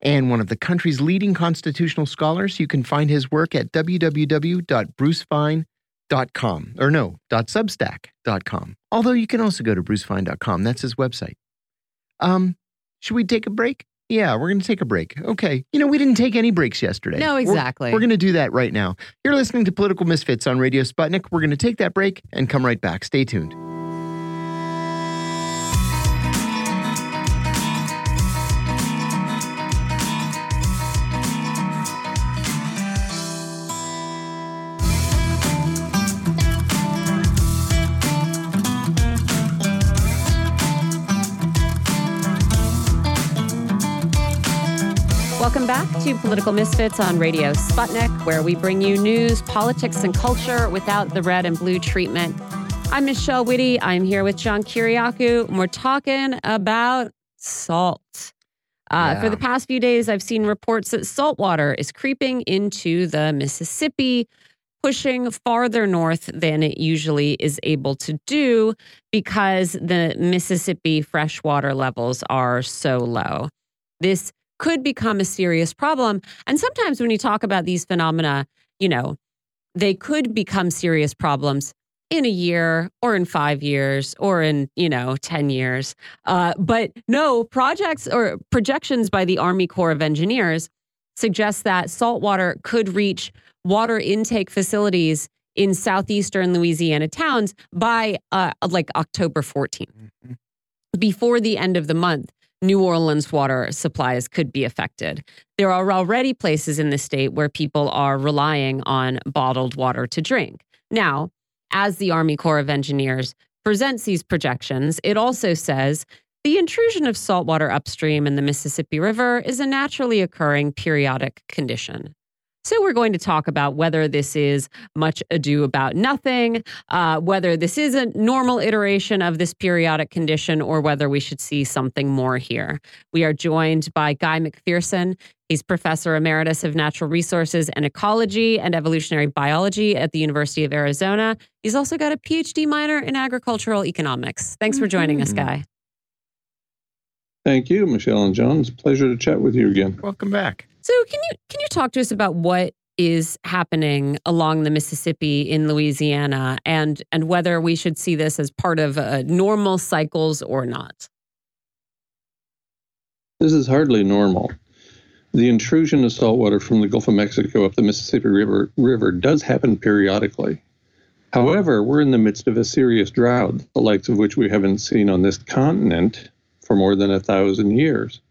and one of the country's leading constitutional scholars. You can find his work at www.brucefein.com or no, dot .substack.com. Although you can also go to brucefein.com. That's his website. Um, should we take a break? Yeah, we're going to take a break. Okay. You know, we didn't take any breaks yesterday. No, exactly. We're, we're going to do that right now. You're listening to Political Misfits on Radio Sputnik. We're going to take that break and come right back. Stay tuned. Back to Political Misfits on Radio Sputnik, where we bring you news, politics, and culture without the red and blue treatment. I'm Michelle Witte. I'm here with John Kiriakou, and we're talking about salt. Uh, yeah. For the past few days, I've seen reports that salt water is creeping into the Mississippi. pushing farther north than it usually is able to do because the Mississippi freshwater levels are so low. This could become a serious problem. And sometimes when you talk about these phenomena, you know, they could become serious problems in a year or in five years or in you know 10 years uh, but no projects or projections by the army corps of engineers suggest that saltwater could reach water intake facilities in southeastern louisiana towns by uh, like october 14th mm-hmm. before the end of the month New Orleans water supplies could be affected. There are already places in the state where people are relying on bottled water to drink. Now, as the Army Corps of Engineers presents these projections, it also says the intrusion of saltwater upstream in the Mississippi River is a naturally occurring periodic condition. So, we're going to talk about whether this is much ado about nothing, uh, whether this is a normal iteration of this periodic condition, or whether we should see something more here. We are joined by Guy McPherson. He's professor emeritus of natural resources and ecology and evolutionary biology at the University of Arizona. He's also got a PhD minor in agricultural economics. Thanks for joining us, mm-hmm. Guy. Thank you, Michelle and John. It's a pleasure to chat with you again. Welcome back. So can you can you talk to us about what is happening along the Mississippi in Louisiana and and whether we should see this as part of uh, normal cycles or not? This is hardly normal. The intrusion of saltwater from the Gulf of Mexico up the Mississippi River, River does happen periodically. However, we're in the midst of a serious drought, the likes of which we haven't seen on this continent for more than a thousand years.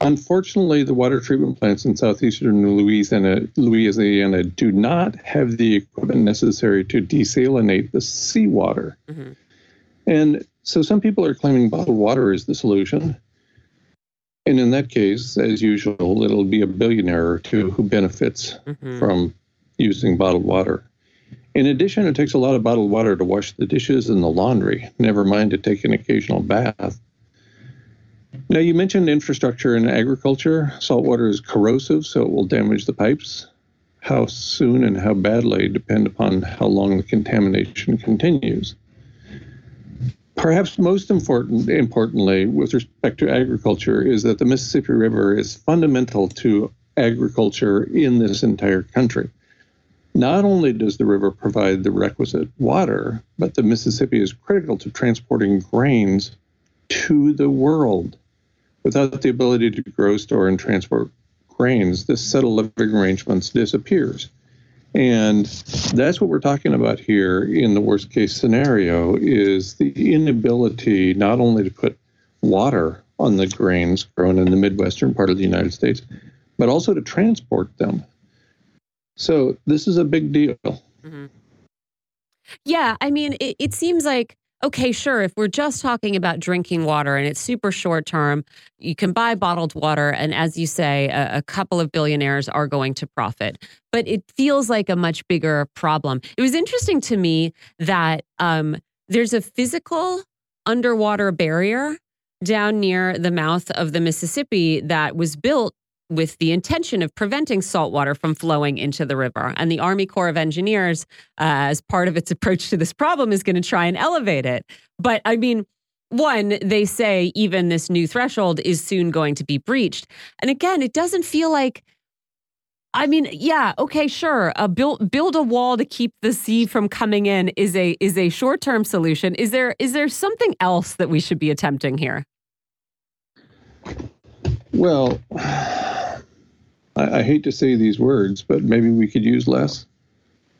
Unfortunately, the water treatment plants in southeastern Louisiana, Louisiana do not have the equipment necessary to desalinate the seawater. Mm-hmm. And so some people are claiming bottled water is the solution. And in that case, as usual, it'll be a billionaire or two who benefits mm-hmm. from using bottled water. In addition, it takes a lot of bottled water to wash the dishes and the laundry, never mind to take an occasional bath. Now, you mentioned infrastructure and agriculture. Saltwater is corrosive, so it will damage the pipes. How soon and how badly depend upon how long the contamination continues. Perhaps most important, importantly, with respect to agriculture, is that the Mississippi River is fundamental to agriculture in this entire country. Not only does the river provide the requisite water, but the Mississippi is critical to transporting grains to the world. Without the ability to grow, store, and transport grains, this set of living arrangements disappears. And that's what we're talking about here in the worst case scenario is the inability not only to put water on the grains grown in the Midwestern part of the United States, but also to transport them. So this is a big deal. Mm-hmm. Yeah, I mean, it, it seems like okay, sure, if we're just talking about drinking water and it's super short term, you can buy bottled water. And as you say, a, a, couple of billionaires are going to profit. But it feels like a much bigger problem. It was interesting to me that um, there's a physical underwater barrier down near the mouth of the Mississippi that was built with the intention of preventing salt water from flowing into the river. And the Army Corps of Engineers, uh, as part of its approach to this problem, is going to try and elevate it. But I mean, one, they say even this new threshold is soon going to be breached. And again, it doesn't feel like. I mean, yeah, okay, sure. Build build a wall to keep the sea from coming in is a is a short term solution. Is there is there something else that we should be attempting here? Well, <sighs> I, I, hate to say these words, but maybe we could use less.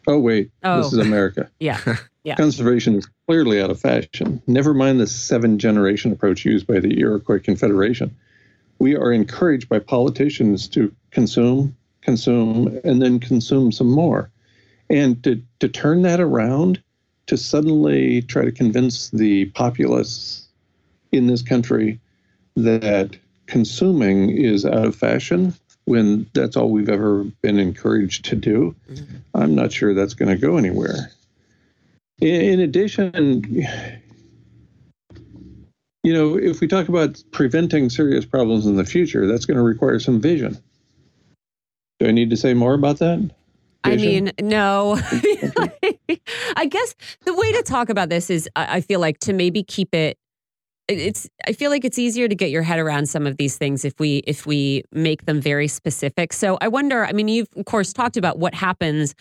Oh, wait. Oh. This is oh. America. <laughs> yeah. Yeah. Conservation is clearly out of fashion. Never mind the seven generation approach used by the Iroquois Confederation. We are encouraged by politicians to consume, consume, and then consume some more. And to, to turn that around, to suddenly try to convince the populace in this country that consuming is out of fashion when that's all we've ever been encouraged to do, mm-hmm. I'm not sure that's going to go anywhere. In, in addition, you know, if we talk about preventing serious problems in the future, that's going to require some vision. Do I need to say more about that? I mean, no. <laughs> I guess the way to talk about this is I feel like to maybe keep it it's I feel like it's easier to get your head around some of these things if we if we make them very specific. So I wonder, I mean, you've of course talked about what happens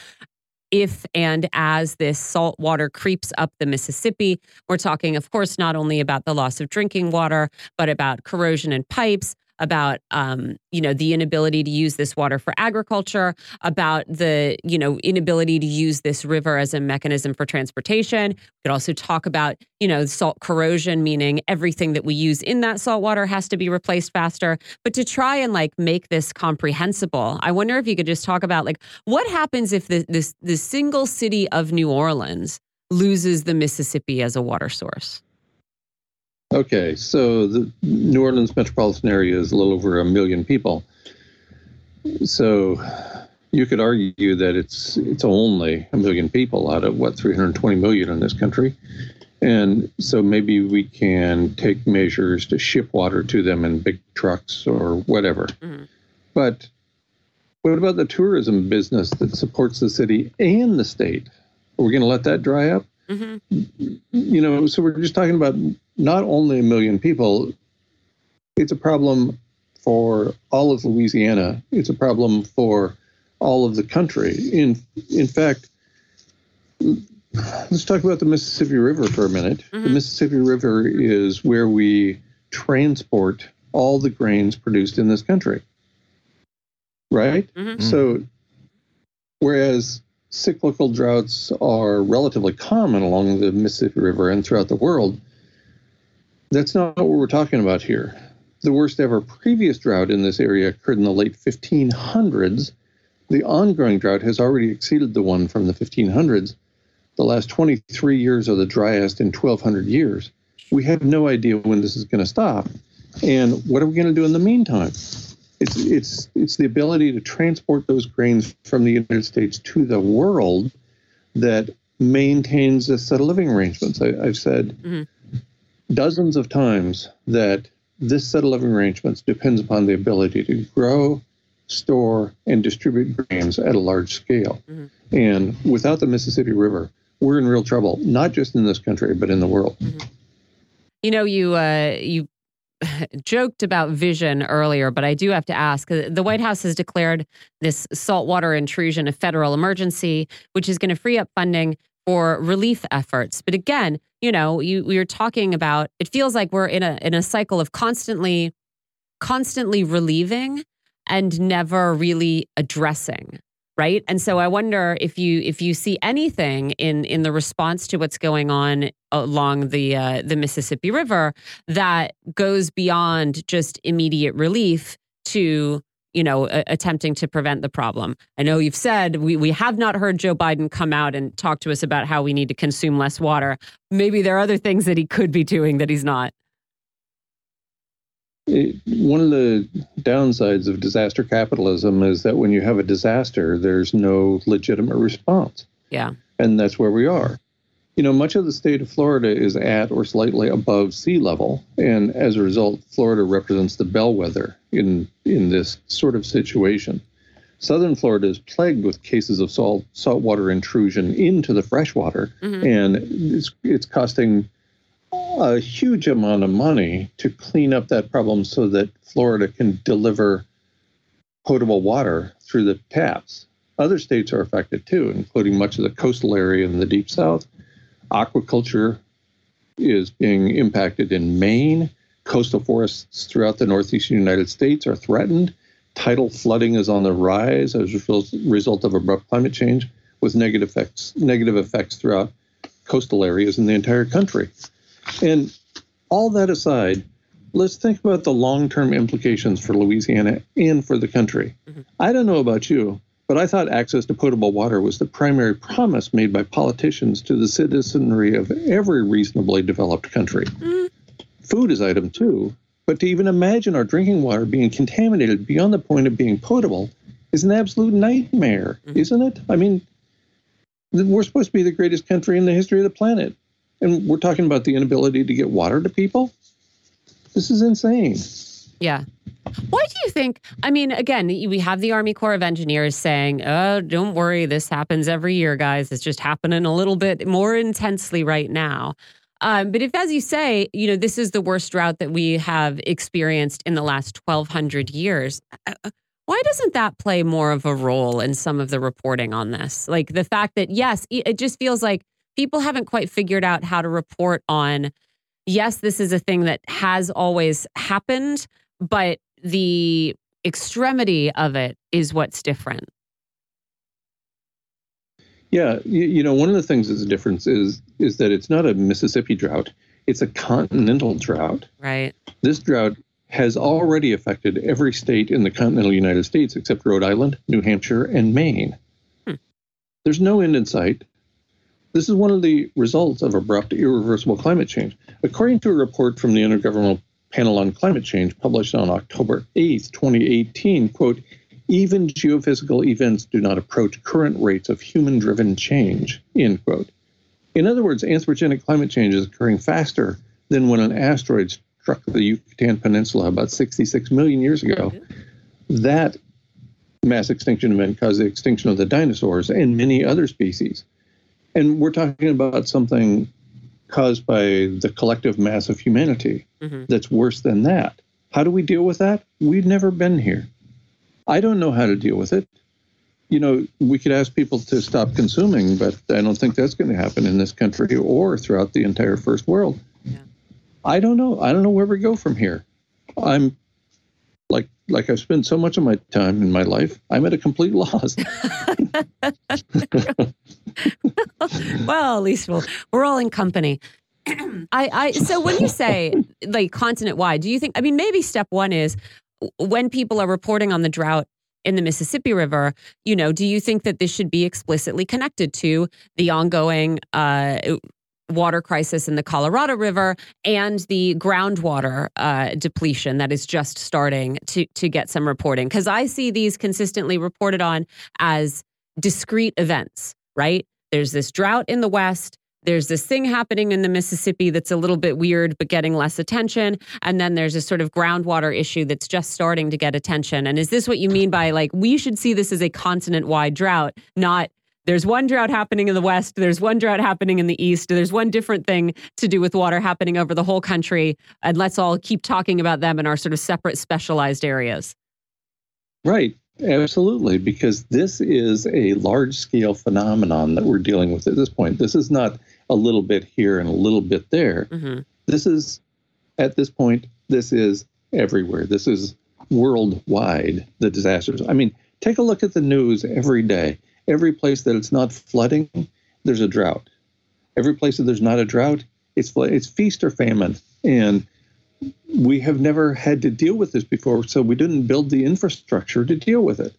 if and as this salt water creeps up the Mississippi. We're talking, of course, not only about the loss of drinking water, but about corrosion in pipes, about um, you know the inability to use this water for agriculture, about the you know inability to use this river as a mechanism for transportation. We could also talk about you know salt corrosion, meaning everything that we use in that salt water has to be replaced faster. But to try and like make this comprehensible, I wonder if you could just talk about like what happens if the this the single city of New Orleans loses the Mississippi as a water source. Okay, so the New Orleans metropolitan area is a little over a million people. So you could argue that it's it's only a million people out of what 320 million in this country. And so maybe we can take measures to ship water to them in big trucks or whatever. Mm-hmm. But what about the tourism business that supports the city and the state? Are we going to let that dry up? Mm-hmm. You know, so we're just talking about not only a million people, it's a problem for all of Louisiana. It's a problem for all of the country. In in fact, let's talk about the Mississippi River for a minute. Mm-hmm. The Mississippi River is where we transport all the grains produced in this country. Right? Mm-hmm. So whereas cyclical droughts are relatively common along the Mississippi River and throughout the world, that's not what we're talking about here. The worst ever previous drought in this area occurred in the late 1500s. The ongoing drought has already exceeded the one from the 1500s. The last 23 years are the driest in 1200 years. We have no idea when this is going to stop. And what are we going to do in the meantime? It's, it's, it's the ability to transport those grains from the United States to the world that maintains a set of living arrangements. I, have said mm-hmm dozens of times that this set of living arrangements depends upon the ability to grow, store, and distribute grains at a large scale. Mm-hmm. And without the Mississippi River, we're in real trouble, not just in this country, but in the world. Mm-hmm. You know, you uh, you <laughs> joked about vision earlier, but I do have to ask uh, the White House has declared this saltwater intrusion a federal emergency, which is going to free up funding for relief efforts. But again, you know, you we are talking about it feels like we're in a in a cycle of constantly constantly relieving and never really addressing right and so i wonder if you if you see anything in in the response to what's going on along the uh, the mississippi river that goes beyond just immediate relief to you know, a- attempting to prevent the problem. I know you've said we, we have not heard Joe Biden come out and talk to us about how we need to consume less water. Maybe there are other things that he could be doing that he's not. It, one of the downsides of disaster capitalism is that when you have a disaster, there's no legitimate response. Yeah. And that's where we are you know, much of the state of Florida is at or slightly above sea level, and as a result, Florida represents the bellwether in in this sort of situation. Southern Florida is plagued with cases of salt saltwater intrusion into the freshwater, mm-hmm. and it's it's costing a huge amount of money to clean up that problem so that Florida can deliver potable water through the taps. Other states are affected too, including much of the coastal area in the deep south Aquaculture is being impacted in Maine. Coastal forests throughout the northeastern United States are threatened. Tidal flooding is on the rise as a result of abrupt climate change, with negative effects negative effects throughout coastal areas in the entire country. And all that aside, let's think about the long-term implications for Louisiana and for the country. Mm-hmm. I don't know about you, but I thought access to potable water was the primary promise made by politicians to the citizenry of every reasonably developed country. Mm. Food is item two, but to even imagine our drinking water being contaminated beyond the point of being potable is an absolute nightmare, mm. isn't it? I mean, we're supposed to be the greatest country in the history of the planet. And we're talking about the inability to get water to people? This is insane. Yeah. Why do you think? I mean, again, we have the Army Corps of Engineers saying, "Oh, don't worry, this happens every year, guys. It's just happening a little bit more intensely right now." Um, but if, as you say, you know, this is the worst drought that we have experienced in the last 1,200 years, uh, uh, why doesn't that play more of a role in some of the reporting on this? Like the fact that, yes, it just feels like people haven't quite figured out how to report on, yes, this is a thing that has always happened, but the extremity of it is what's different. Yeah, you, you, know, one of the things that's a difference is is that it's not a Mississippi drought; it's a continental drought. Right. This drought has already affected every state in the continental United States except Rhode Island, New Hampshire, and Maine. Hmm. There's no end in sight. This is one of the results of abrupt, irreversible climate change. According to a report from the Intergovernmental Panel on Climate Change published on October 8, 2018, quote, even geophysical events do not approach current rates of human driven change, end quote. In other words, anthropogenic climate change is occurring faster than when an asteroid struck the Yucatan Peninsula about 66 million years ago. That mass extinction event caused the extinction of the dinosaurs and many other species. And we're talking about something caused by the collective mass of humanity mm-hmm. that's worse than that. How do we deal with that? We've never been here. I don't know how to deal with it. You know, we could ask people to stop consuming, but I don't think that's going to happen in this country or throughout the entire first world. I don't know. I don't know where we go from here. I'm like like I've spent so much of my time in my life, I'm at a complete loss. <laughs> <laughs> well, at least we'll, we're all in company. I, I so when you say like continent wide, do you think I mean maybe step one is when people are reporting on the drought in the Mississippi River, you know, do you think that this should be explicitly connected to the ongoing uh, water crisis in the Colorado River and the groundwater uh, depletion that is just starting to to get some reporting because I see these consistently reported on as discrete events. Right? There's this drought in the West. There's this thing happening in the Mississippi that's a little bit weird, but getting less attention. And then there's this sort of groundwater issue that's just starting to get attention. And is this what you mean by like, we should see this as a continent wide drought, not there's one drought happening in the west there's one drought happening in the east there's one different thing to do with water happening over the whole country and let's all keep talking about them in our sort of separate specialized areas right absolutely because this is a large scale phenomenon that we're dealing with at this point this is not a little bit here and a little bit there mm-hmm. this is at this point this is everywhere this is worldwide the disasters i mean take a look at the news every day Every place that it's not flooding, there's a drought. Every place that there's not a drought, it's it's feast or famine, and we have never had to deal with this before, so we didn't build the infrastructure to deal with it.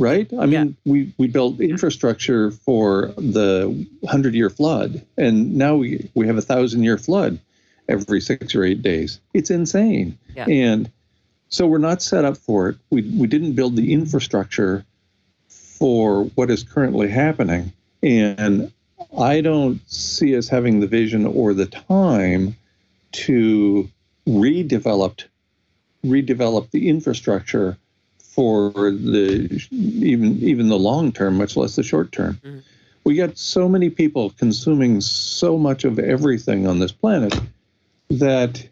Right? I mean, yeah. we we built infrastructure for the hundred year flood, and now we we have a thousand year flood every six or eight days. It's insane, yeah. and so we're not set up for it. We we didn't build the infrastructure for what is currently happening. And I don't see us having the vision or the time to redevelop redevelop the infrastructure for the even even the long term, much less the short term. Mm-hmm. We got so many people consuming so much of everything on this planet that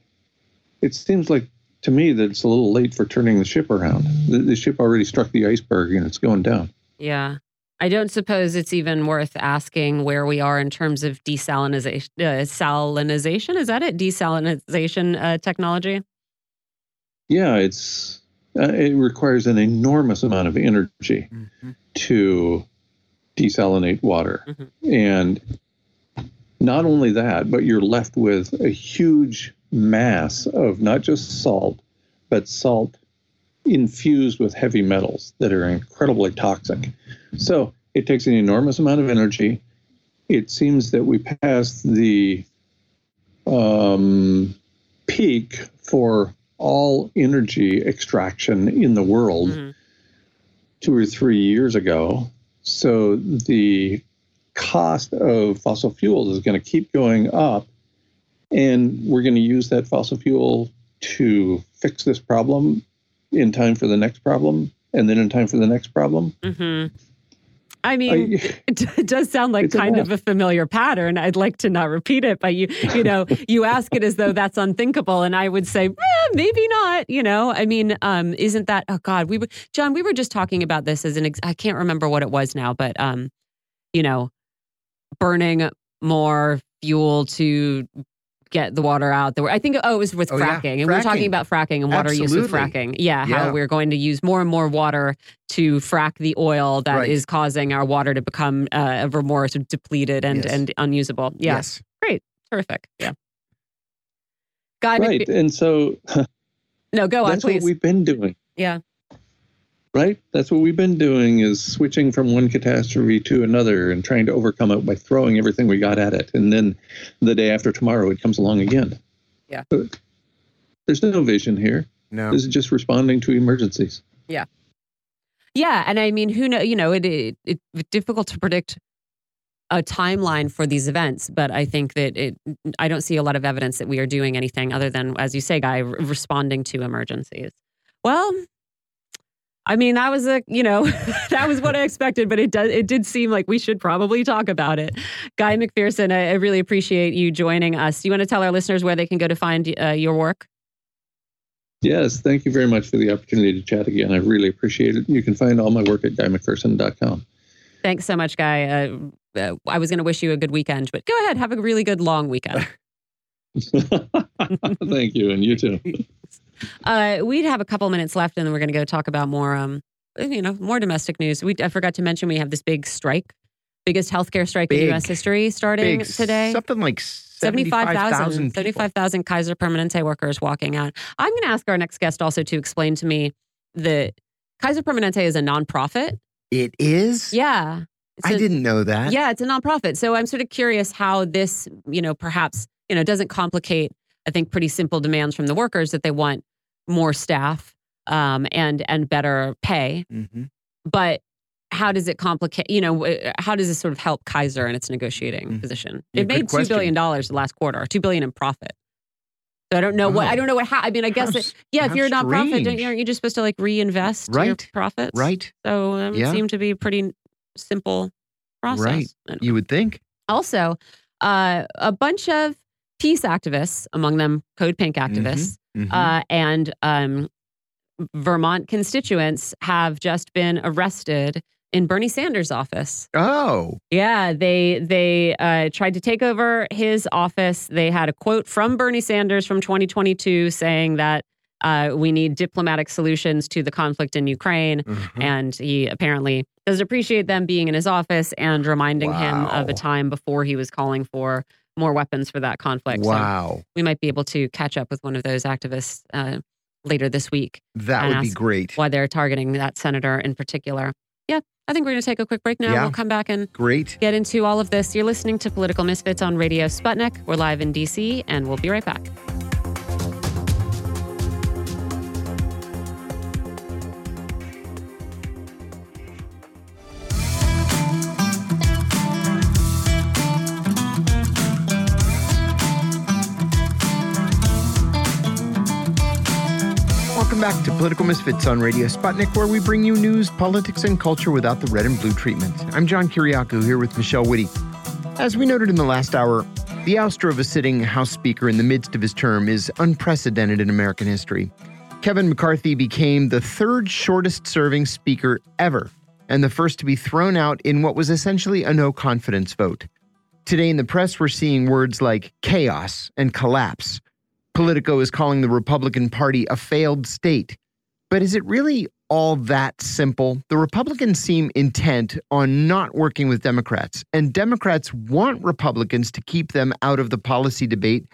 it seems like to me that it's a little late for turning the ship around. The, the ship already struck the iceberg and it's going down. Yeah. I don't suppose it's even worth asking where we are in terms of desalinization. Uh, salinization is that it? Desalinization uh, technology. Yeah, it's uh, it requires an enormous amount of energy mm-hmm. to desalinate water, mm-hmm. and not only that, but you're left with a huge mass of not just salt, but salt infused with heavy metals that are incredibly toxic. So it takes an enormous amount of energy. It seems that we passed the um, peak for all energy extraction in the world mm-hmm. two or three years ago. So the cost of fossil fuels is going to keep going up. And we're going to use that fossil fuel to fix this problem in time for the next problem, and then in time for the next problem. hmm I mean, <laughs> it, it does sound like kind of a familiar pattern. I'd like to not repeat it, but you, you know, <laughs> you ask it as though that's unthinkable, and I would say, eh, maybe not. You know, I mean, um, isn't that? Oh God, we were John. We were just talking about this as an. Ex- I can't remember what it was now, but um, you know, burning more fuel to get the water out. The I think oh, it was with Oh, yeah. fracking, and we were talking about fracking and water use with fracking. Yeah, Yeah. how we're going to use more and more water to frack the oil that is Right. causing our water to become uh, ever more sort of depleted and Yes. and unusable. Yeah, Yes. Great, terrific. Yeah. Guy, Right. McPhe- And so <laughs> no, go on, that's what we've been doing. Yeah. Right? That's what we've been doing is switching from one catastrophe to another and trying to overcome it by throwing everything we got at it. And then the day after tomorrow, it comes along again. Yeah. But there's no vision here. No. This is just responding to emergencies. Yeah, Yeah. and I mean, who know? You know, it, it it's difficult to predict a timeline for these events, but I think that it. I don't see a lot of evidence that we are doing anything other than, as you say, Guy, re- responding to emergencies. Well, I mean, that was a you know <laughs> that was what I expected, but it does it did seem like we should probably talk about it. Guy McPherson, I, I really appreciate you joining us. Do you want to tell our listeners where they can go to find uh, your work? Yes, thank you very much for the opportunity to chat again. I really appreciate it. You can find all my work at guymcpherson.com. Thanks so much, Guy. Uh, uh, I was going to wish you a good weekend, but go ahead, have a really good long weekend. <laughs> thank you, and you too. <laughs> Uh, we'd have a couple minutes left, and then we're going to go talk about more, um, you know, more domestic news. We I forgot to mention we have this big strike, biggest healthcare strike in U.S. history, starting Big. today. Something like 75,000 75,000 75,000 Kaiser Permanente workers walking out. I'm going to ask our next guest also to explain to me that Kaiser Permanente is a nonprofit. It is? Yeah. I didn't know that. Yeah, it's a nonprofit. So I'm sort of curious how this, you know, perhaps, you know, doesn't complicate, I think, pretty simple demands from the workers that they want more staff um, and and better pay. hmm But how does it complicate, you know, how does this sort of help Kaiser in its negotiating Mhm. position? Yeah, it made 2 question. billion dollars the last quarter, 2 billion in profit. So I don't know what, Oh. I don't know what, how, I mean, I guess, How it, yeah, if you're a nonprofit, don't, you, aren't you just supposed to like reinvest your Right. profits? Right. So um, it Yeah. seemed to be a pretty simple process. Right. You would think. also, uh, a bunch of peace activists, among them Code Pink activists, Mhm. uh, and um, Vermont constituents have just been arrested in Bernie Sanders' office. oh. Yeah, they they uh, tried to take over his office. They had a quote from Bernie Sanders from 2022 saying that uh, we need diplomatic solutions to the conflict in Ukraine. Mhm. And he apparently doesn't appreciate them being in his office and reminding him of a time before he was calling for more weapons for that conflict. So Wow. we might be able to catch up with one of those activists uh, later this week That would be great. why they're targeting that senator in particular. Yeah, I think we're going to take a quick break now. Yeah. We'll come back and Great. get into all of this. You're listening to Political Misfits on Radio Sputnik. We're live in DC, and we'll be right back. Political Misfits on Radio Sputnik, where we bring you news, politics, and culture without the red and blue treatment. I'm John Kiriakou here with Michelle Witte. As we noted in the last hour, the ouster of a sitting House Speaker in the midst of his term is unprecedented in American history. Kevin McCarthy became the third shortest serving Speaker ever, and the first to be thrown out in what was essentially a no confidence vote. Today in the press, we're seeing words like chaos and collapse. Politico is calling the Republican Party a failed state. But is it really all that simple? The Republicans seem intent on not working with Democrats, and Democrats want Republicans to keep them out of the policy debate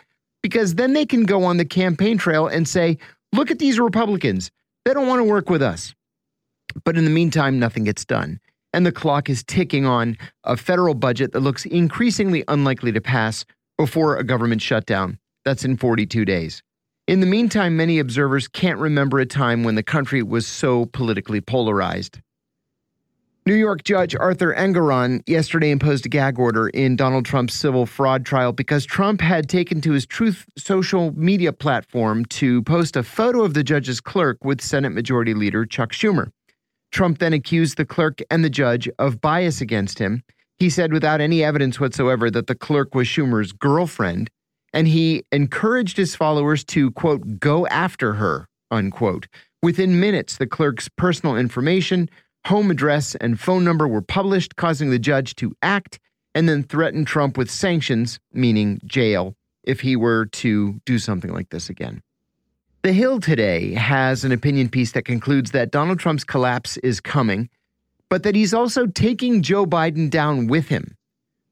because then they can go on the campaign trail and say, look at these Republicans. They don't want to work with us. But in the meantime, nothing gets done. And the clock is ticking on a federal budget that looks increasingly unlikely to pass before a government shutdown. That's in 42 days. In the meantime, many observers can't remember a time when the country was so politically polarized. New York Judge Arthur Engoron yesterday imposed a gag order in Donald Trump's civil fraud trial because Trump had taken to his Truth social media platform to post a photo of the judge's clerk with Senate Majority Leader Chuck Schumer. Trump then accused the clerk and the judge of bias against him. He said without any evidence whatsoever that the clerk was Schumer's girlfriend, and he encouraged his followers to, quote, go after her, unquote. Within minutes, the clerk's personal information, home address, and phone number were published, causing the judge to act and then threaten Trump with sanctions, meaning jail, if he were to do something like this again. The Hill today has an opinion piece that concludes that Donald Trump's collapse is coming, but that he's also taking Joe Biden down with him.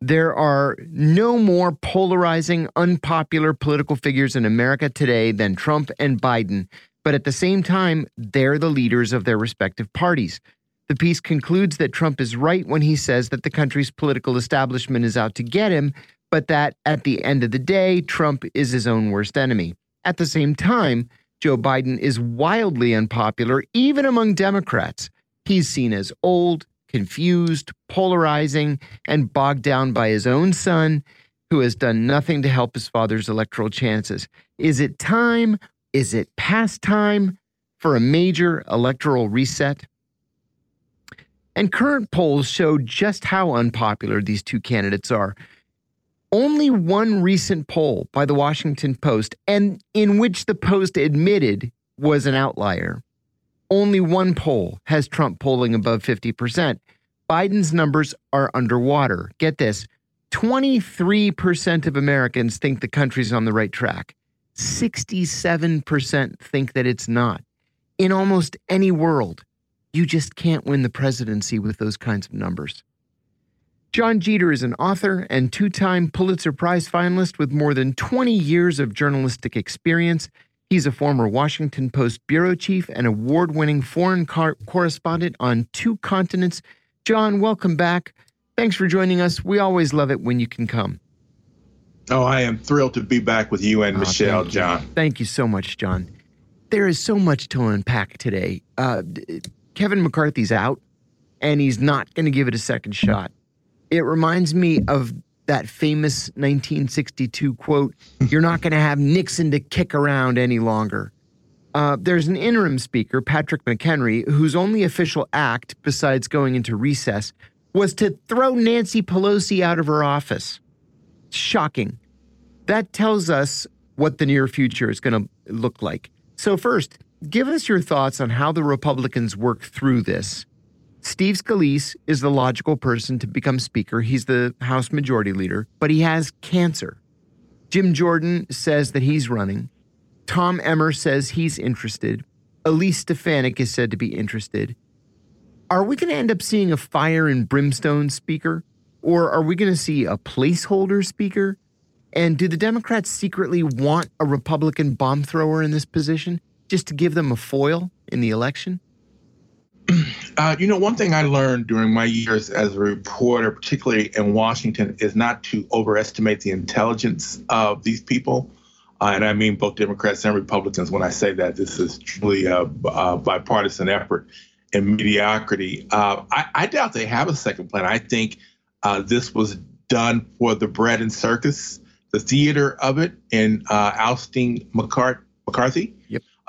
There are no more polarizing, unpopular political figures in America today than Trump and Biden, but at the same time, they're the leaders of their respective parties. The piece concludes that Trump is right when he says that the country's political establishment is out to get him, but that at the end of the day, Trump is his own worst enemy. At the same time, Joe Biden is wildly unpopular, even among Democrats. He's seen as old, confused, polarizing, and bogged down by his own son, who has done nothing to help his father's electoral chances. Is it time? Is it past time for a major electoral reset? And current polls show just how unpopular these two candidates are. Only one recent poll by the Washington Post, and in which the Post admitted was an outlier. Only one poll has Trump polling above 50%. Biden's numbers are underwater. Get this 23% of Americans think the country's on the right track, 67% think that it's not. In almost any world, you just can't win the presidency with those kinds of numbers. Jon Jeter is an author and two time Pulitzer Prize finalist with more than 20 years of journalistic experience. He's a former Washington Post bureau chief and award winning foreign correspondent on two continents. John, welcome back. Thanks for joining us. We always love it when you can come. Oh, I am thrilled to be back with you and oh, Michelle, thank Jon. Thank you so much, John. There is so much to unpack today. Uh, Kevin McCarthy's out, and he's not going to give it a second shot. It reminds me of that famous 1962 quote You're not going to have Nixon to kick around any longer. Uh, there's an interim speaker, Patrick McHenry, whose only official act, besides going into recess, was to throw Nancy Pelosi out of her office. Shocking. That tells us what the near future is going to look like. So, first, give us your thoughts on how the Republicans work through this. Steve Scalise is the logical person to become Speaker. He's the House Majority Leader, but he has cancer. Jim Jordan says that he's running. Tom Emmer says he's interested. Elise Stefanik is said to be interested. Are we going to end up seeing a fire and brimstone speaker? Or are we going to see a placeholder speaker? And do the Democrats secretly want a Republican bomb thrower in this position? just to give them a foil in the election? Uh, you know, one thing I learned during my years as a reporter, particularly in Washington, is not to overestimate the intelligence of these people. Uh, and I mean both Democrats and Republicans when I say that. This is truly a, a bipartisan effort in mediocrity. Uh, I, I, doubt they have a second plan. I think uh, this was done for the bread and circus, the theater of it, in uh, ousting McCarthy.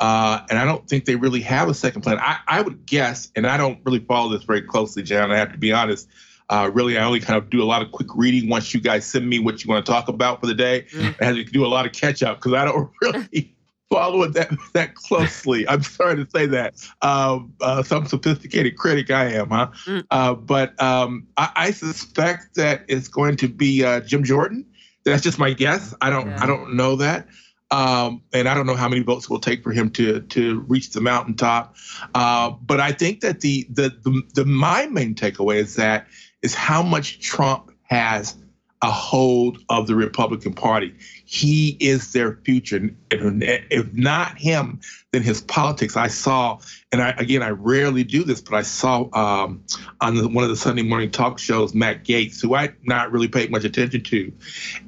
Uh, and I don't think they really have a second plan. I, I would guess, and I don't really follow this very closely, Jon. I have to be honest. Uh, really, I only kind of do a lot of quick reading once you guys send me what you want to talk about for the day. Mm. I have to do a lot of catch up because I don't <laughs> really follow it that that closely. <laughs> I'm sorry to say that. Um, uh, some sophisticated critic I am, huh? Mm. Uh, but um, I, I, suspect that it's going to be uh, Jim Jordan. That's just my guess. I don't yeah. I don't know that. Um, and I don't know how many votes it will take for him to to reach the mountaintop. Uh, but I think that the, the the the my main takeaway is that is how much Trump has a hold of the Republican Party. He is their future. If not him, then his politics. I saw, and I, again, I rarely do this, but I saw um, on the, one of the Sunday morning talk shows Matt Gaetz, who I not really paid much attention to,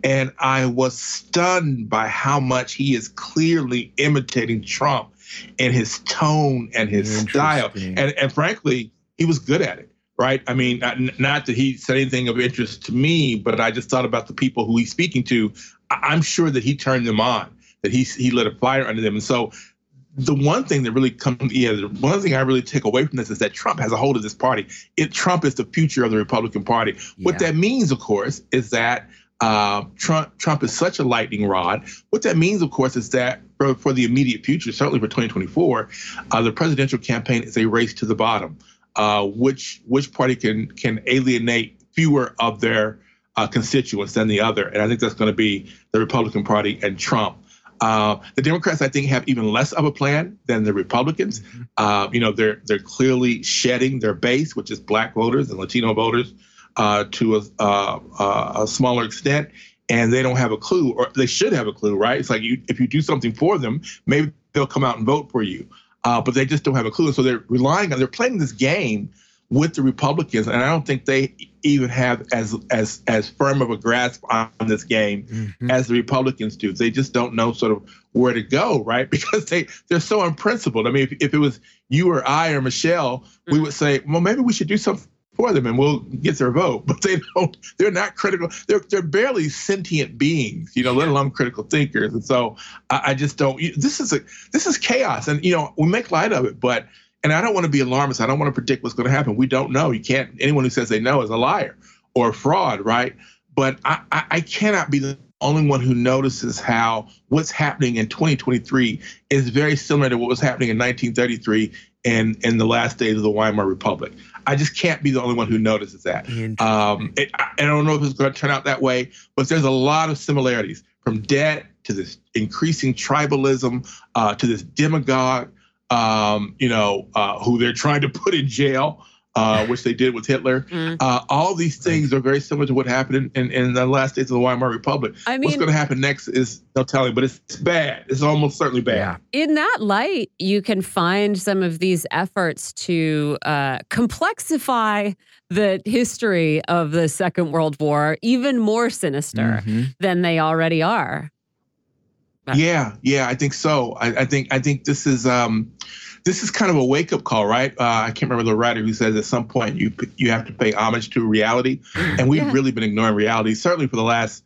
and I was stunned by how much he is clearly imitating Trump and his tone and his style, and and frankly, he was good at it. Right? I mean, not, not that he said anything of interest to me, but I just thought about the people who he's speaking to. I'm sure that he turned them on, that he he lit a fire under them, and so the one thing that really comes, yeah, the one thing I really take away from this is that Trump has a hold of this party. It Trump is the future of the Republican Party. Yeah. What that means, of course, is that uh, Trump Trump is such a lightning rod. What that means, of course, is that for, for the immediate future, certainly for 2024, uh, the presidential campaign is a race to the bottom. Uh, which which party can can alienate fewer of their uh, constituents than the other, and I think that's going to be the Republican Party and Trump. Uh, the Democrats, I think, have even less of a plan than the Republicans. Mm-hmm. Uh, you know, they're they're clearly shedding their base, which is Black voters and Latino voters, uh, to a, uh, uh, a, smaller extent, and they don't have a clue, or they should have a clue, right? It's like you, if you do something for them, maybe they'll come out and vote for you, uh, but they just don't have a clue. So they're relying on they're playing this game with the Republicans, and I don't think they even have as as as firm of a grasp on this game mm-hmm. as the Republicans do. They just don't know sort of where to go, right? <laughs> Because they they're so unprincipled. I mean, if, if it was you or I or Michelle, mm-hmm. we would say, well, maybe we should do something for them and we'll get their vote. But they don't. They're not critical. They're they're barely sentient beings, you know, let alone critical thinkers. And so I, I just don't. This is a this is chaos, and you know we make light of it, but and I don't want to be alarmist. I don't want to predict what's going to happen. We don't know. You can't. Anyone who says they know is a liar or a fraud, right? But I, I, I cannot be the only one who notices how what's happening in 2023 is very similar to what was happening in 1933 and in the last days of the Weimar Republic. I just can't be the only one who notices that. Um, it, I, I don't know if it's going to turn out that way, but there's a lot of similarities from debt to this increasing tribalism uh, to this demagogue um, you know, uh, who they're trying to put in jail, uh, which they did with Hitler. Mm. Uh, all these things are very similar to what happened in, in, in, the last days of the Weimar Republic. I mean, What's going to happen next is no telling, but it's it's bad. It's almost certainly bad. Yeah. In that light, you can find some of these efforts to uh, complexify the history of the Second World War even more sinister mm-hmm. than they already are. Yeah, yeah, I think so. I, I, think I think this is um, this is kind of a wake up call, right? Uh, I can't remember the writer who says at some point you you have to pay homage to reality, and we've yeah. really been ignoring reality, certainly for the last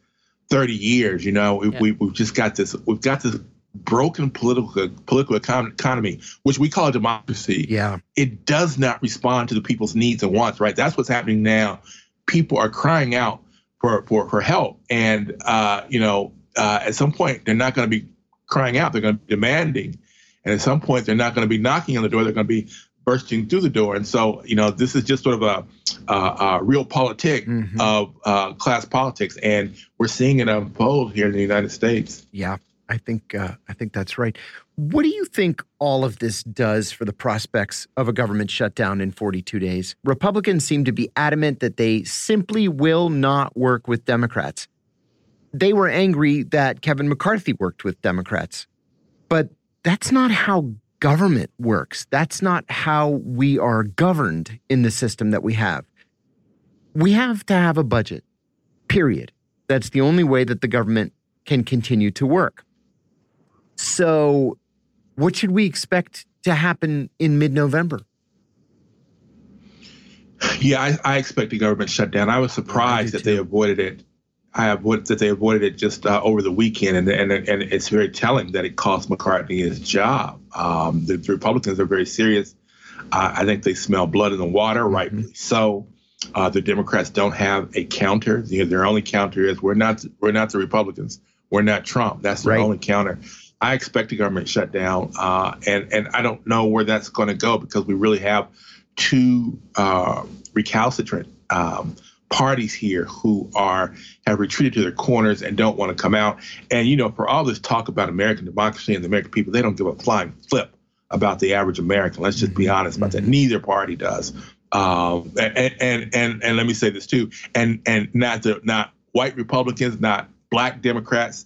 thirty years. You know, we, yeah. we we've just got this we've got this broken political political economy, which we call a democracy. Yeah, it does not respond to the people's needs and wants. Right, that's what's happening now. People are crying out for for for help, and uh, you know uh, at some point they're not going to be crying out; they're going to be demanding, and at some point they're not going to be knocking on the door; they're going to be bursting through the door. And so, you know, this is just sort of a, a, a realpolitik mm-hmm. of uh, class politics, and we're seeing it unfold here in the United States. Yeah, I think uh, I think that's right. What do you think all of this does for the prospects of a government shutdown in 42 days? Republicans seem to be adamant that they simply will not work with Democrats they were angry that Kevin McCarthy worked with Democrats. But that's not how government works. That's not how we are governed in the system that we have. We have to have a budget, period. That's the only way that the government can continue to work. So, what should we expect to happen in mid November? Yeah, I, I, expect a government shutdown. I was surprised I that they avoided it I avoid, that they avoided it just uh, over the weekend, and, and and it's very telling that it cost McCarthy his job. Um, the, the, Republicans are very serious. Uh, I think they smell blood in the water, mm-hmm. rightly so. Uh, the Democrats don't have a counter. You know, their only counter is we're not we're not the Republicans. We're not Trump. That's their right. only counter. I expect a government shutdown, uh, and and I don't know where that's going to go because we really have two uh, recalcitrant. Um, parties here who are have retreated to their corners and don't want to come out. And you know, for all this talk about American democracy and the American people, they don't give a flying flip about the average American. Let's just be mm-hmm. honest about that. Mm-hmm. Neither party does. Um, and, and and and let me say this too. And and not the not white Republicans, not black Democrats.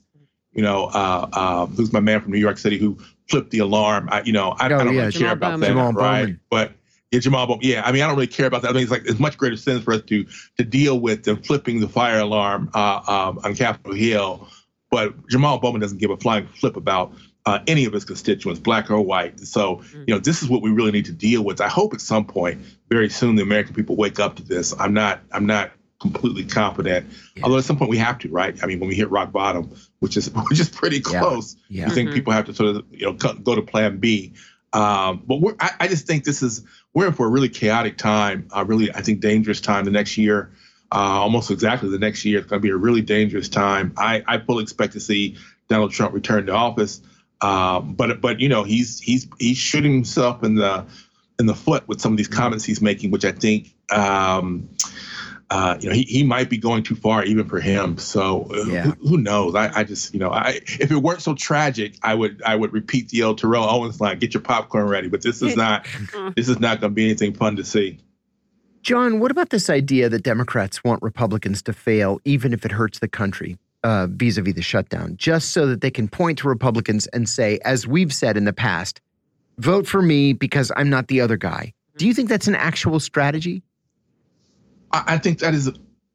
You know, uh, uh, who's my man from New York City who flipped the alarm? I, you know, I, oh, I don't yeah, really care about that, Jamal right? Bowman. But yeah, Jamal Bowman. Yeah, I mean, I don't really care about that. I mean, it's like it's much greater sense for us to to deal with than flipping the fire alarm uh, um, on Capitol Hill. But Jamal Bowman doesn't give a flying flip about uh, any of his constituents, black or white. So, Mm. you know, this is what we really need to deal with. I hope at some point, very soon, the American people wake up to this. I'm not, I'm not completely confident. Yeah. Although at some point we have to, right? I mean, when we hit rock bottom, which is <laughs> which is pretty close, Yeah. I think Mhm. people have to sort of, you know, go to Plan B. Um, but we're, I, I just think this is we're in for a really chaotic time. Uh, really, I think dangerous time. The next year, uh, almost exactly the next year, it's going to be a really dangerous time. I, I fully expect to see Donald Trump return to office. Um, but but you know he's he's he's shooting himself in the in the foot with some of these comments he's making, which I think um, uh, you know he, he might be going too far even for him. So uh, Yeah. who, who knows? I, I just you know I if it weren't so tragic, I would I would repeat the old Terrell Owens line: "Get your popcorn ready." But this is <laughs> not this is not going to be anything fun to see. John, what about this idea that Democrats want Republicans to fail, even if it hurts the country, uh, vis-a-vis the shutdown, just so that they can point to Republicans and say, as we've said in the past, vote for me because I'm not the other guy. Do you think that's an actual strategy? I, I think that is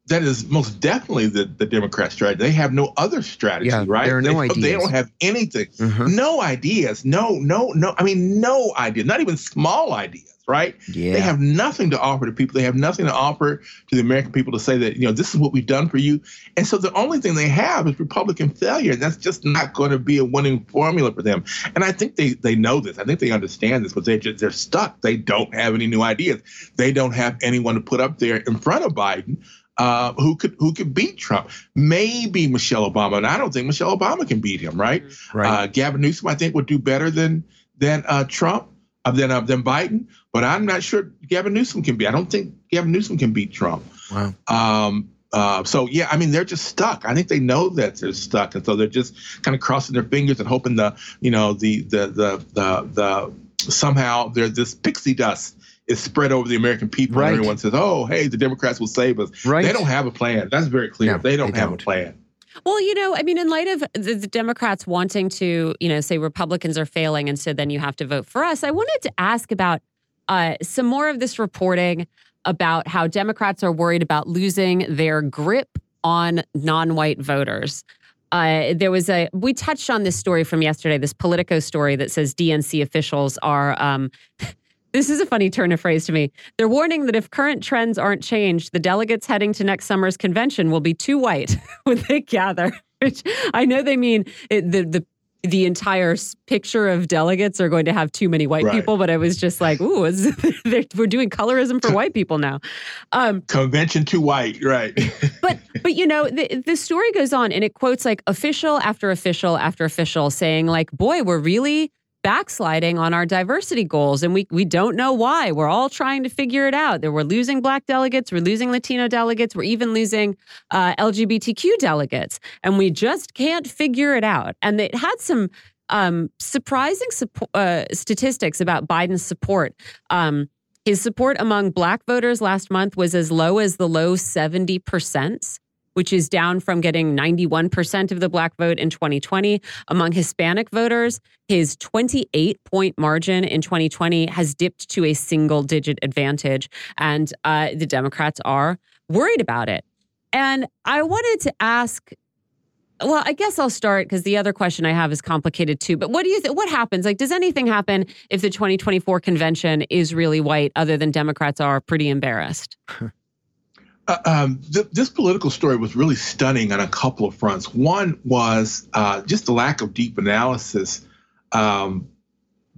that is most definitely the, the Democrat strategy. They have no other strategy, Yeah, right? there are no they, They don't have anything. Mhm. No ideas. No, no, no. I mean, no ideas. Not even small ideas, right? Yeah. They have nothing to offer to people. They have nothing to offer to the American people to say that, you know, this is what we've done for you. And so the only thing they have is Republican failure. And that's just not going to be a winning formula for them. And I think they they know this. I think they understand this, but they just they're stuck. They don't have any new ideas. They don't have anyone to put up there in front of Biden. Uh, who could who could beat Trump? Maybe Michelle Obama, and I don't think Michelle Obama can beat him, right? right. Uh, Gavin Newsom, I think, would do better than than uh, Trump, uh, than uh, than Biden. But I'm not sure Gavin Newsom can be. I don't think Gavin Newsom can beat Trump. wow. Um, uh, so yeah, I mean, they're just stuck. I think they know that they're stuck, and so they're just kind of crossing their fingers and hoping the you know the the the the, the somehow there's this pixie dust is spread over the American people, Right. and everyone says, "Oh, hey, the Democrats will save us." Right. They don't have a plan. That's very clear. No, they don't they have don't. a plan. Well, you know, I mean, in light of the, the Democrats wanting to, you know, say Republicans are failing, and so then you have to vote for us, I wanted to ask about uh, some more of this reporting about how Democrats are worried about losing their grip on non-white voters. Uh, there was a we touched on this story from yesterday, this Politico story that says DNC officials are. Um, <laughs> this is a funny turn of phrase to me. They're warning that if current trends aren't changed, the delegates heading to next summer's convention will be too white <laughs> when they gather. <laughs> Which I know they mean it, the the the entire picture of delegates are going to have too many white Right. people. But I was just like, ooh, is, <laughs> we're doing colorism for <laughs> white people now. Um, Convention too white, right? <laughs> but but you know the the story goes on and it quotes like official after official after official saying like boy we're really backsliding on our diversity goals and we we don't know why. We're all trying to figure it out. That we're losing black delegates we're losing latino delegates we're even losing uh, lgbtq delegates and we just can't figure it out. And it had some um, surprising suppo- uh, statistics about biden's support. Um, his support among black voters last month was as low as the low 70%, which is down from getting 91% of the black vote in 2020. Among Hispanic voters, his 28 point margin in 2020 has dipped to a single digit advantage. And uh, the Democrats are worried about it. And I wanted to ask. Well, I guess I'll start because the other question I have is complicated too. But what do you think? What happens? Like, does anything happen if the 2024 convention is really white, other than Democrats are pretty embarrassed? <laughs> Uh, um, th- this Politico story was really stunning on a couple of fronts. One was uh, just the lack of deep analysis. Um,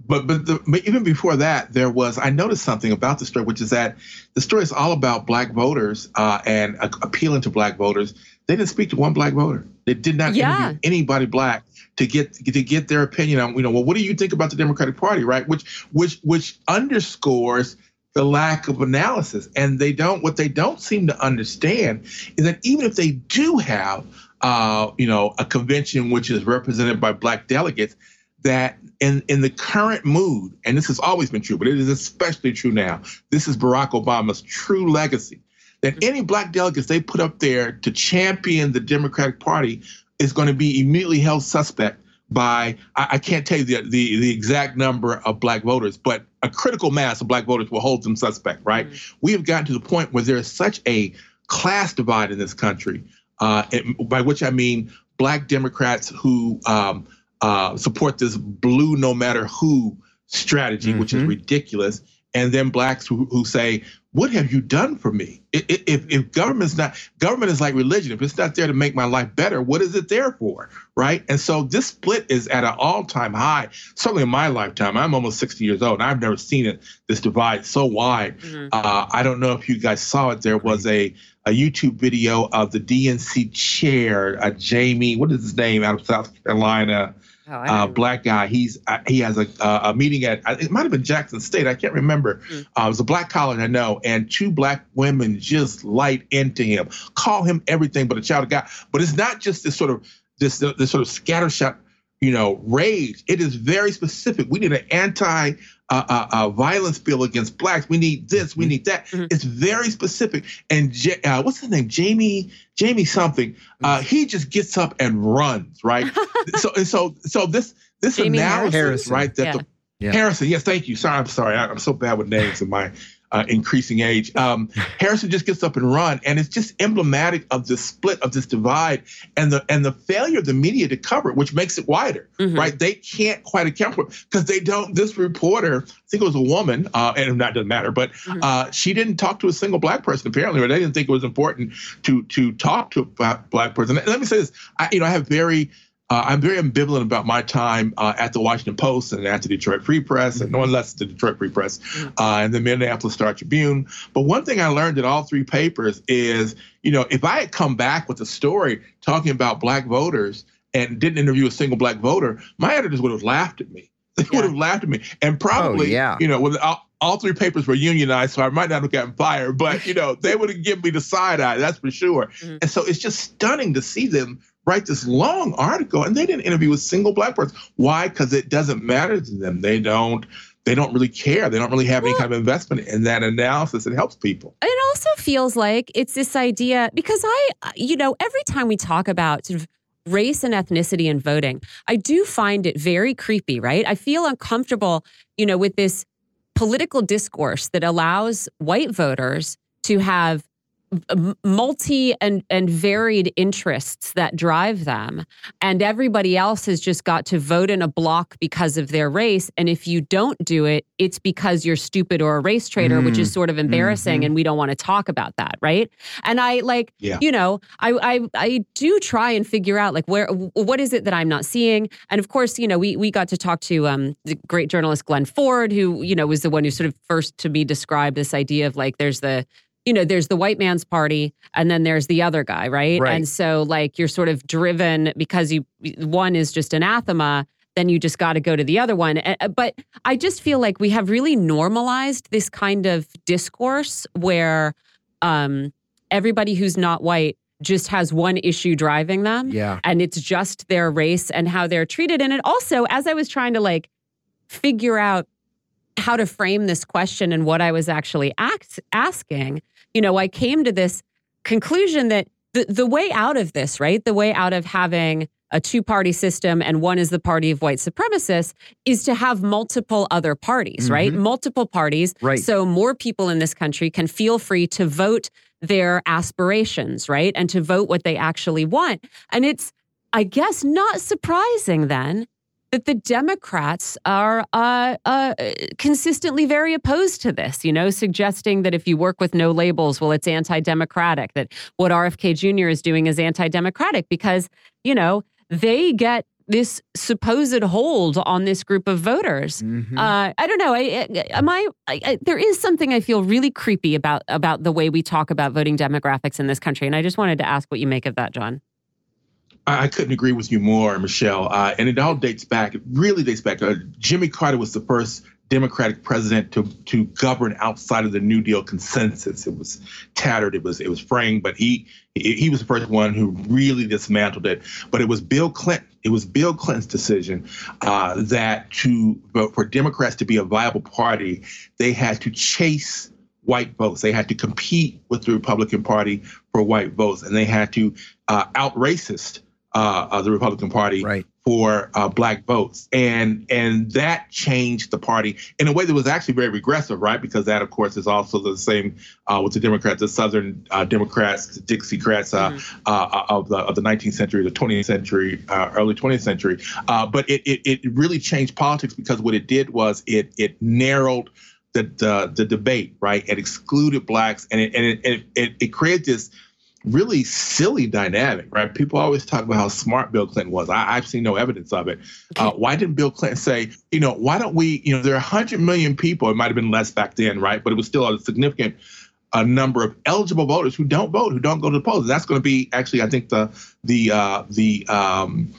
but but, the, but even before that, there was I noticed something about the story, which is that the story is all about black voters uh, and uh, appealing to black voters. They didn't speak to one black voter. They did not Yeah. interview anybody black to get to get their opinion on you know well what do you think about the Democratic Party right which which which underscores the lack of analysis. And they don't what they don't seem to understand is that even if they do have uh, you know a convention which is represented by black delegates that in in the current mood and this has always been true but it is especially true now this is Barack Obama's true legacy that any black delegates they put up there to champion the Democratic Party is going to be immediately held suspect by I, I can't tell you the, the the exact number of black voters, but a critical mass of black voters will hold them suspect. Right? We have gotten to the point where there is such a class divide in this country, uh, and by which I mean black Democrats who um, uh, support this blue no matter who strategy, which is Mhm. ridiculous. And then blacks who, who say, "What have you done for me? If, if government's not government is like religion. If it's not there to make my life better, what is it there for, right?" And so this split is at an all-time high. Certainly in my lifetime, I'm almost 60 years old, and I've never seen it this divide so wide. Mhm. Uh, I don't know if you guys saw it. There was a a YouTube video of the DNC chair, uh, Jamie, what is his name, out of South Carolina Oh, uh, black guy. He's uh, he has a uh, a meeting at it might have been Jackson State. I can't remember. Mm. Uh, it was a black college I know, and two black women just light into him, call him everything but a child of God. But it's not just this sort of this this sort of scattershot, you know, rage. It is very specific. We need an anti. Uh, uh, uh, violence bill against blacks. We need this. We need that. Mhm. It's very specific. And J- uh, what's his name? Jamie. Jamie something. Uh, he just gets up and runs. Right. <laughs> so and so so this this Jamie analysis, Harrison. right? That Yeah. the Yeah. Harrison, yes, thank you. Sorry, I'm sorry. I- I'm so bad with names in my uh, increasing age. Um, Harrison just gets up and run, and it's just emblematic of the split of this divide and the and the failure of the media to cover it, which makes it wider, Mhm. right? They can't quite account for it because they don't. This reporter, I think it was a woman, uh, and that doesn't matter, but Mhm. uh, she didn't talk to a single black person apparently, or they didn't think it was important to to talk to a black, black person. And let me say this: I, you know, I have very uh, I'm very ambivalent about my time uh, at the Washington Post and at the Detroit Free Press, and no one less the Detroit Free Press uh, and the Minneapolis Star Tribune. But one thing I learned at all three papers is, you know, if I had come back with a story talking about black voters and didn't interview a single black voter, my editors would have laughed at me. <laughs> They Yeah. would have laughed at me, and probably, yeah. you know, with all, all three papers were unionized, so I might not have gotten fired. But you know, they would have given me the side eye. That's for sure. Mhm. And so it's just stunning to see them write this long article, and they didn't interview a single black person. Why? Because it doesn't matter to them. They don't. They don't really care. They don't really have any kind of investment in that analysis. It helps people. It also feels like it's this idea because I, you know, every time we talk about sort of race and ethnicity and voting, I do find it very creepy, right? I feel uncomfortable, you know, with this political discourse that allows white voters to have multi and and varied interests that drive them. And everybody else has just got to vote in a block because of their race. And if you don't do it it's because you're stupid or a race traitor which is sort of embarrassing Mhm. and we don't want to talk about that right? And i like Yeah. you know I, I i do try and figure out like where what is it that i'm not seeing? And of course you know we we got to talk to um the great journalist Glen Ford who you know was the one who sort of first to be described this idea of like there's the you know, there's the white man's party and then there's the other guy, right? Right. And so like you're sort of driven because you one is just anathema, then you just got to go to the other one. But I just feel like we have really normalized this kind of discourse where um everybody who's not white just has one issue driving them Yeah. and it's just their race and how they're treated. And it also, as I was trying to like figure out how to frame this question and what I was actually act, asking, you know, I came to this conclusion that the, the way out of this, right, the way out of having a two party system and one is the party of white supremacists is to have multiple other parties, right? Mhm. Multiple parties. Right. So more people in this country can feel free to vote their aspirations, right? And to vote what they actually want. And it's, I guess, not surprising then that the Democrats are uh, uh, consistently very opposed to this, you know, suggesting that if you work with no labels, well, it's anti democratic, that what RFK Jr. is doing is anti democratic because, you know, they get this supposed hold on this group of voters. Mhm. Uh, I don't know. I, I, am I, I, I? There is something I feel really creepy about about the way we talk about voting demographics in this country, and I just wanted to ask what you make of that, John. I couldn't agree with you more, Michelle. Uh, and it all dates back. It really dates back. Uh, Jimmy Carter was the first Democratic president to to govern outside of the New Deal consensus. It was tattered. It was it was fraying, but he he was the first one who really dismantled it. But it was Bill Clinton. It was Bill Clinton's decision uh, that to for Democrats to be a viable party, they had to chase white votes. They had to compete with the Republican Party for white votes, and they had to uh, out racist uh, uh, the Republican Party Right. for uh, black votes, and and that changed the party in a way that was actually very regressive, right? Because that, of course, is also the same uh, with the Democrats, the Southern uh, Democrats, the Dixiecrats uh, uh, of the of the 19th century, the 20th century, uh, early 20th century. Uh, but it, it it really changed politics because what it did was it it narrowed the the, the debate, right? It excluded blacks, and it and it, it, it, it created this really silly dynamic, right? People always talk about how smart Bill Clinton was. I, I've seen no evidence of it. Uh, why didn't Bill Clinton say, you know, why don't we, you know, there are 100 million people, it might have been less back then, right? But it was still a significant a number of eligible voters who don't vote, who don't go to the polls. That's going to be actually, I think, the, the, uh, the, um,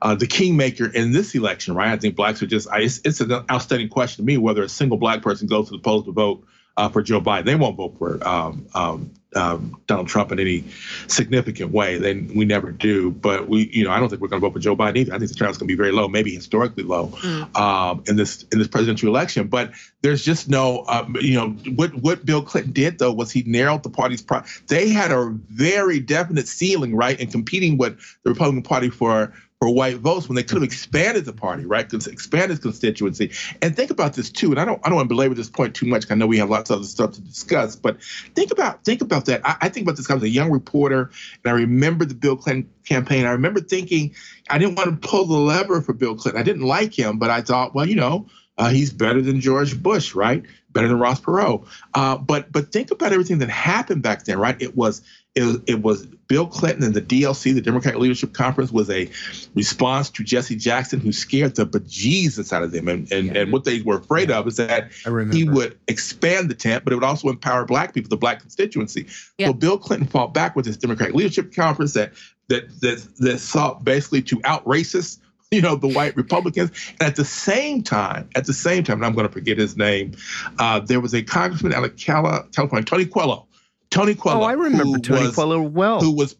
uh, the kingmaker in this election, right? I think blacks are just, I, it's, it's an outstanding question to me whether a single black person goes to the polls to vote uh, for Joe Biden. They won't vote for um, um, um, Donald Trump in any significant way. They, we never do. But we, you know, I don't think we're going to vote for Joe Biden either. I think the turnout's going to be very low, maybe historically low um, in this in this presidential election. But there's just no, um, you know, what what Bill Clinton did though was he narrowed the party's. Pro- they had a very definite ceiling, right, in competing with the Republican Party for for white votes when they could have expanded the party, right? Expanded constituency. And think about this too. And I don't I don't want to belabor this point too much. I know we have lots of other stuff to discuss. But think about think about that. I, I think about this. I was a young reporter, and I remember the Bill Clinton campaign. I remember thinking I didn't want to pull the lever for Bill Clinton. I didn't like him, but I thought, well, you know, uh, he's better than George Bush, right? Better than Ross Perot. Uh, but but think about everything that happened back then, right? It was it was, it was Bill Clinton and the DLC, the Democratic Leadership Conference, was a response to Jesse Jackson, who scared the bejesus out of them. And and, and what they were afraid of is that he would expand the tent, but it would also empower black people, the black constituency. Yeah. So Bill Clinton fought back with his Democratic Leadership Conference that that that that sought basically to out racist, <laughs> you know, the white Republicans. And at the same time, at the same time, and I'm going to forget his name, uh, there was a congressman out of Cali- California, Tony Coelho. Tony Coelho. Oh, I remember Tony was- Coelho well. who was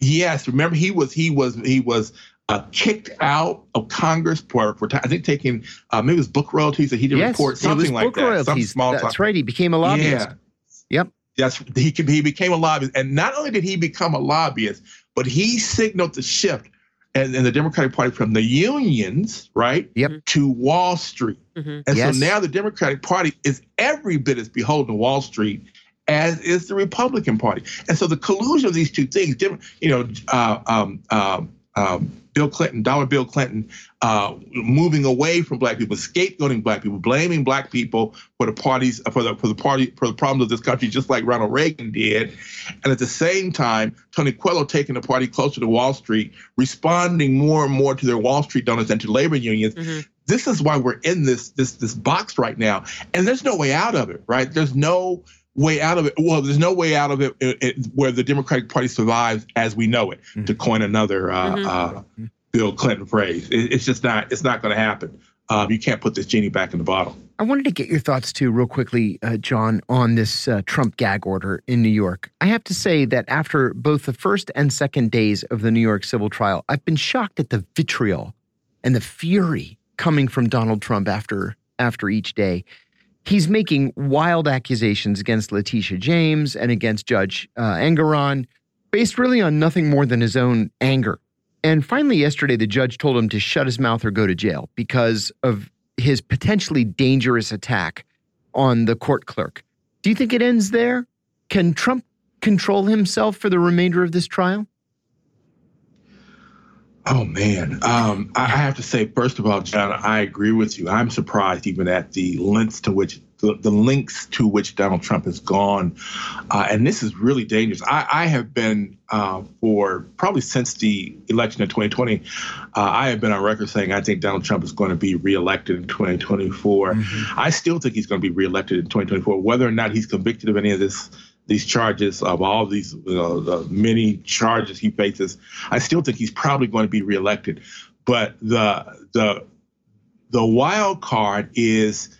yes remember he was he was he was uh, kicked out of Congress for, for I think taking uh, maybe it was book royalties that he didn't yes, report it something was like book that some royalties. small That's talk- right. He became a lobbyist. yeah Yep. Yes, he can- he became a lobbyist, and not only did he become a lobbyist, but he signaled the shift and, in the Democratic Party from the unions, right, Yep. to Wall Street. Mhm. And Yes. so now the Democratic Party is every bit as beholden to Wall Street as is the Republican Party. And so the collusion of these two things, you know, uh, um, um, um, Bill Clinton, Dollar Bill Clinton, uh, moving away from black people, scapegoating black people, blaming black people for the parties for the for the party for the problems of this country, just like Ronald Reagan did, and at the same time, Tony Coelho taking the party closer to Wall Street, responding more and more to their Wall Street donors and to labor unions. Mhm. This is why we're in this this this box right now, and there's no way out of it, right? There's no way out of it. Well, there's no way out of it, it- it- where the Democratic Party survives as we know it. To coin another uh, Mhm. uh, Bill Clinton phrase, It- it's just not. It's not going to happen. Um, you can't put this genie back in the bottle. I wanted to get your thoughts too, real quickly, uh, John, on this uh, Trump gag order in New York. I have to say that after both the first and second days of the New York civil trial, I've been shocked at the vitriol and the fury coming from Donald Trump after after each day. He's making wild accusations against Letitia James and against Judge uh, Engoron, based really on nothing more than his own anger. And finally, yesterday, the judge told him to shut his mouth or go to jail because of his potentially dangerous attack on the court clerk. Do you think it ends there? Can Trump control himself for the remainder of this trial? Oh man, um, I I have to say, first of all, John, I agree with you. I'm surprised even at the lengths to which the, the links to which Donald Trump has gone, uh, and this is really dangerous. I, I have been uh, for probably since the election of 2020. Uh, I have been on record saying I think Donald Trump is going to be reelected in 2024. I still think he's going to be reelected in 2024, whether or not he's convicted of any of this these charges of all these uh, the many charges he faces. I still think he's probably going to be reelected. But the the the wild card is,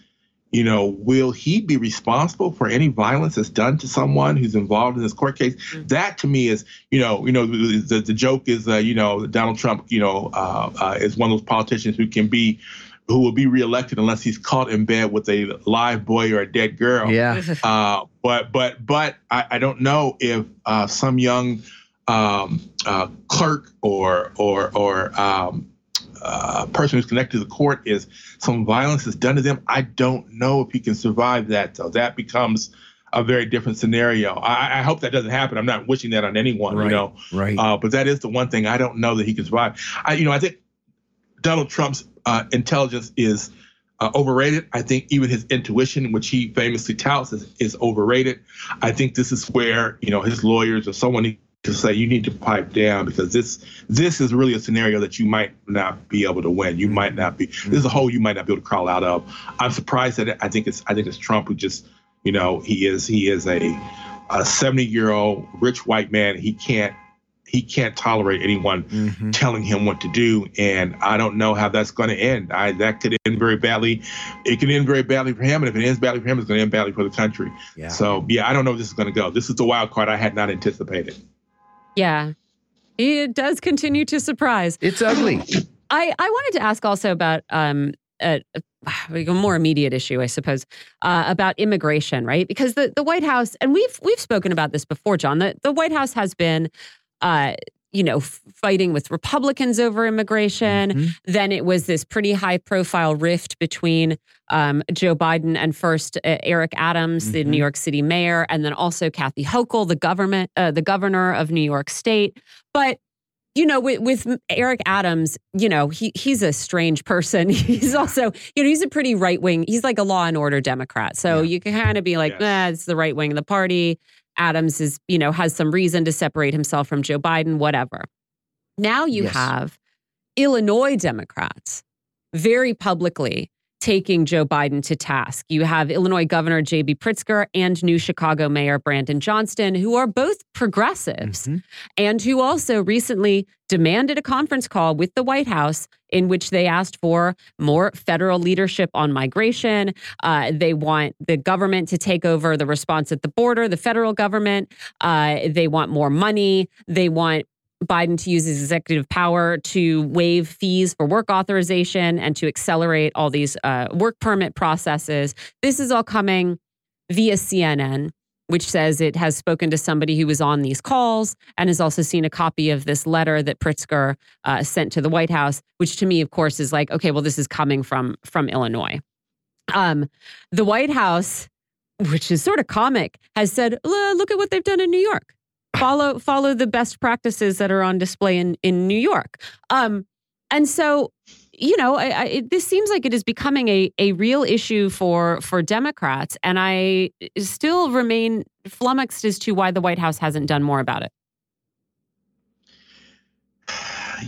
you know, will he be responsible for any violence that's done to someone who's involved in this court case? That to me is, you know, you know, the the, the joke is, uh, you know, Donald Trump, you know, uh, uh, is one of those politicians who can be. Who will be reelected unless he's caught in bed with a live boy or a dead girl? Yeah. <laughs> Uh, but but but I, I don't know if uh, some young um, uh, clerk or or or um, uh, person who's connected to the court is some violence is done to them, I don't know if he can survive that. So that becomes a very different scenario. I, I hope that doesn't happen. I'm not wishing that on anyone, Right, you know. right. Uh, but that is the one thing I don't know that he can survive. I, you know, I think Donald Trump's uh, intelligence is uh, overrated. I think even his intuition, which he famously touts, is, is overrated. I think this is where you know his lawyers or someone needs to say you need to pipe down because this this is really a scenario that you might not be able to win. You might not be. This is a hole you might not be able to crawl out of. I'm surprised that it, I think it's I think it's Trump who just you know he is he is a a 70 year old rich white man. He can't he can't tolerate anyone Mhm. telling him what to do, and I don't know how that's going to end. I that could end very badly. It can end very badly for him, and if it ends badly for him, it's going to end badly for the country. Yeah. So yeah, I don't know where this is going to go. This is the wild card I had not anticipated. Yeah. It does continue to surprise. It's ugly. I, I wanted to ask also about um, a, a more immediate issue, I suppose, uh, about immigration, right? Because the, the White House, and we've we've spoken about this before, John. The the White House has been, uh, you know, fighting with Republicans over immigration. Mhm. Then it was this pretty high profile rift between um, Joe Biden and first uh, Eric Adams, the Mhm. New York City mayor, and then also Kathy Hochul, the government, uh, the governor of New York State. But you know, with, with Eric Adams, you know, he he's a strange person. <laughs> He's also, you know, he's a pretty right wing. He's like a law and order Democrat. So Yeah. you can kind of be like, Yes. nah, it's the right wing of the party. Adams is, you know, has some reason to separate himself from Joe Biden, whatever. Now you Yes. have Illinois Democrats very publicly taking Joe Biden to task. You have Illinois Governor J.B. Pritzker and new Chicago Mayor Brandon Johnson, who are both progressives Mhm. and who also recently demanded a conference call with the White House in which they asked for more federal leadership on migration. Uh, they want the government to take over the response at the border, the federal government. Uh, they want more money. They want Biden to use his executive power to waive fees for work authorization and to accelerate all these uh, work permit processes. This is all coming via CNN, which says it has spoken to somebody who was on these calls and has also seen a copy of this letter that Pritzker uh, sent to the White House, which to me, of course, is like, okay, well, this is coming from from Illinois. Um, the White House, which is sort of comic, has said, look at what they've done in New York. Follow follow the best practices that are on display in in New York. Um, and so, you know, I, I, this seems like it is becoming a a real issue for for Democrats, and I still remain flummoxed as to why the White House hasn't done more about it. <sighs>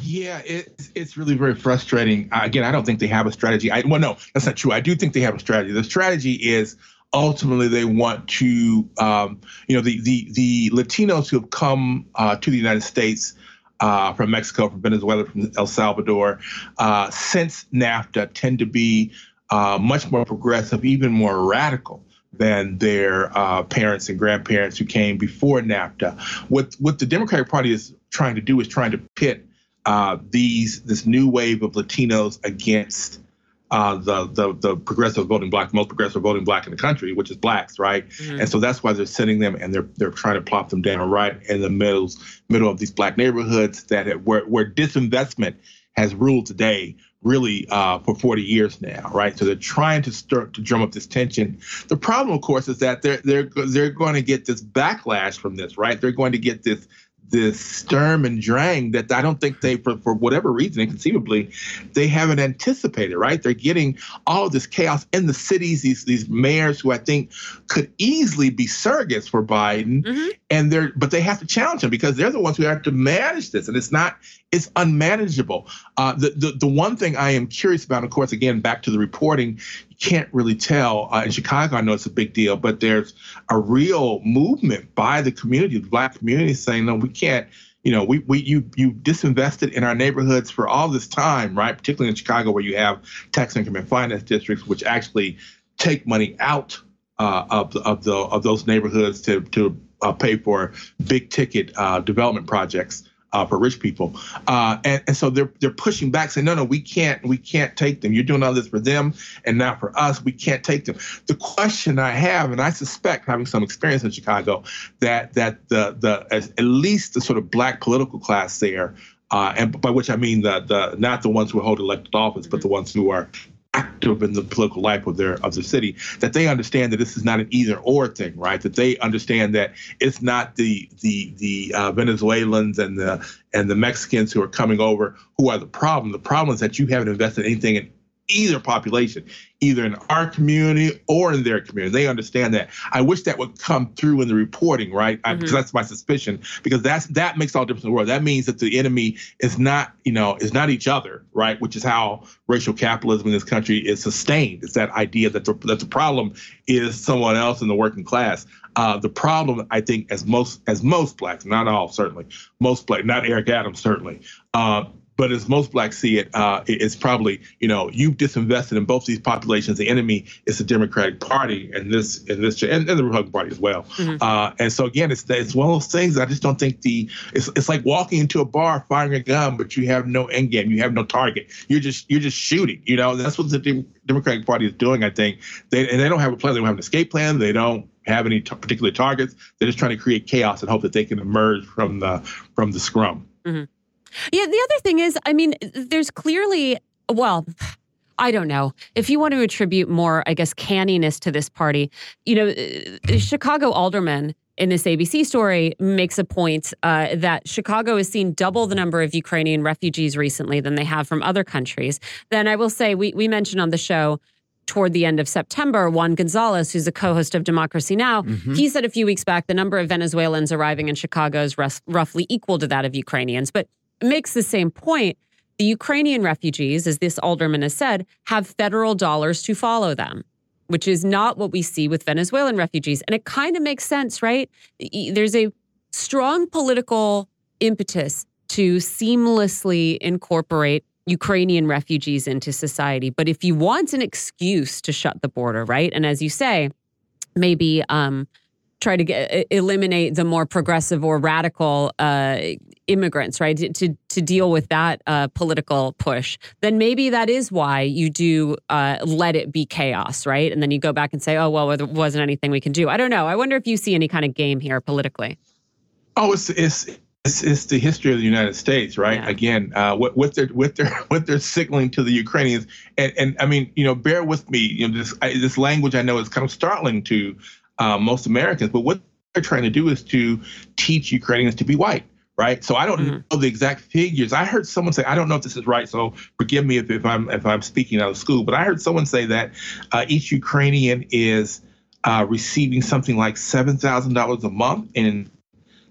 Yeah, it's it's really very frustrating. Uh, again, I don't think they have a strategy. I, well, no, that's not true. I do think they have a strategy. The strategy is ultimately they want to, um, you know, the the the Latinos who have come uh, to the United States. Uh, from Mexico, from Venezuela, from El Salvador, uh, since NAFTA tend to be uh, much more progressive, even more radical than their uh, parents and grandparents who came before NAFTA. What what the Democratic Party is trying to do is trying to pit uh, these this new wave of Latinos against uh, the, the the progressive voting black, most progressive voting black in the country, which is blacks, right? And so that's why they're sending them and they're they're trying to plop them down right in the middle middle of these black neighborhoods that have, where where disinvestment has ruled today really uh, for 40 years now, right? So they're trying to start to drum up this tension. The problem, of course, is that they're they're they're going to get this backlash from this, right? They're going to get this this sturm and drang that I don't think they, for, for whatever reason, inconceivably, they haven't anticipated, right? They're getting all of this chaos in the cities, these these mayors who I think could easily be surrogates for Biden, Mhm. and they're but they have to challenge him because they're the ones who have to manage this, and it's not it's unmanageable. Uh, the, the the one thing I am curious about, of course, again back to the reporting, can't really tell. Uh, in Chicago, I know it's a big deal, but there's a real movement by the community, the black community, saying no, we can't. You know, we, we you you disinvested in our neighborhoods for all this time, right? Particularly in Chicago, where you have tax increment finance districts, which actually take money out uh, of of the of those neighborhoods to to uh, pay for big ticket uh, development projects uh, for rich people. Uh, and, and so they're they're pushing back, saying, no, no, we can't we can't take them. You're doing all this for them and not for us. We can't take them. The question I have, and I suspect, having some experience in Chicago, that that the the at least the sort of black political class there. Uh, and by which I mean the the not the ones who hold elected office, but the ones who are active in the political life of their of the city that they understand that this is not an either or thing right? That they understand that it's not the the the uh, venezuelans and the and the mexicans who are coming over who are the problem. The problem is that you haven't invested anything in either population, either in our community or in their community. They understand that. I wish that would come through in the reporting, right? Mm-hmm. Because that's my suspicion. Because that's that makes all the difference in the world. That means that the enemy is not, you know, is not each other, right? Which is how racial capitalism in this country is sustained. It's that idea that the, that the problem is someone else in the working class. Uh, the problem, I think, as most as most blacks, not all certainly, most black, not Eric Adams certainly, uh, but as most blacks see it, uh, it's probably you know you've disinvested in both these populations. The enemy is the Democratic Party and this and this and, and the Republican Party as well. Mm-hmm. Uh, and so again, it's it's one of those things. I just don't think the it's it's like walking into a bar firing a gun, but you have no end game. You have no target. You're just you're just shooting. You know that's what the De- Democratic Party is doing. I think they and they don't have a plan. They don't have an escape plan. They don't have any t- particular targets. They're just trying to create chaos and hope that they can emerge from the from the scrum. Mm-hmm. Yeah, the other thing is, I mean, there's clearly, well, I don't know. If you want to attribute more, I guess, canniness to this party, you know, uh, Chicago alderman in this ABC story makes a point uh, that Chicago has seen double the number of Ukrainian refugees recently than they have from other countries. Then I will say, we, we mentioned on the show toward the end of September, Juan Gonzalez, who's a co host of Democracy Now!, mm-hmm. he said a few weeks back the number of Venezuelans arriving in Chicago is roughly equal to that of Ukrainians. But makes the same point. The Ukrainian refugees, as this alderman has said, have federal dollars to follow them, which is not what we see with Venezuelan refugees. And it kind of makes sense, right? There's a strong political impetus to seamlessly incorporate Ukrainian refugees into society. But if you want an excuse to shut the border, right? And as you say, maybe um, try to get, eliminate the more progressive or radical uh, immigrants, right? To to deal with that uh, political push, then maybe that is why you do uh, let it be chaos, right? And then you go back and say, oh well, there wasn't anything we can do. I don't know. I wonder if you see any kind of game here politically. Oh, it's it's. It's, it's the history of the United States, right? Yeah. Again, uh, what, what they're what they're <laughs> what they're signaling to the Ukrainians, and and I mean, you know, bear with me. You know, this I, this language I know is kind of startling to uh, most Americans, but what they're trying to do is to teach Ukrainians to be white right? So I don't mm-hmm. know the exact figures. I heard someone say, I don't know if this is right, so forgive me if, if I'm if I'm speaking out of school, but I heard someone say that uh, each Ukrainian is uh, receiving something like seven thousand dollars a month in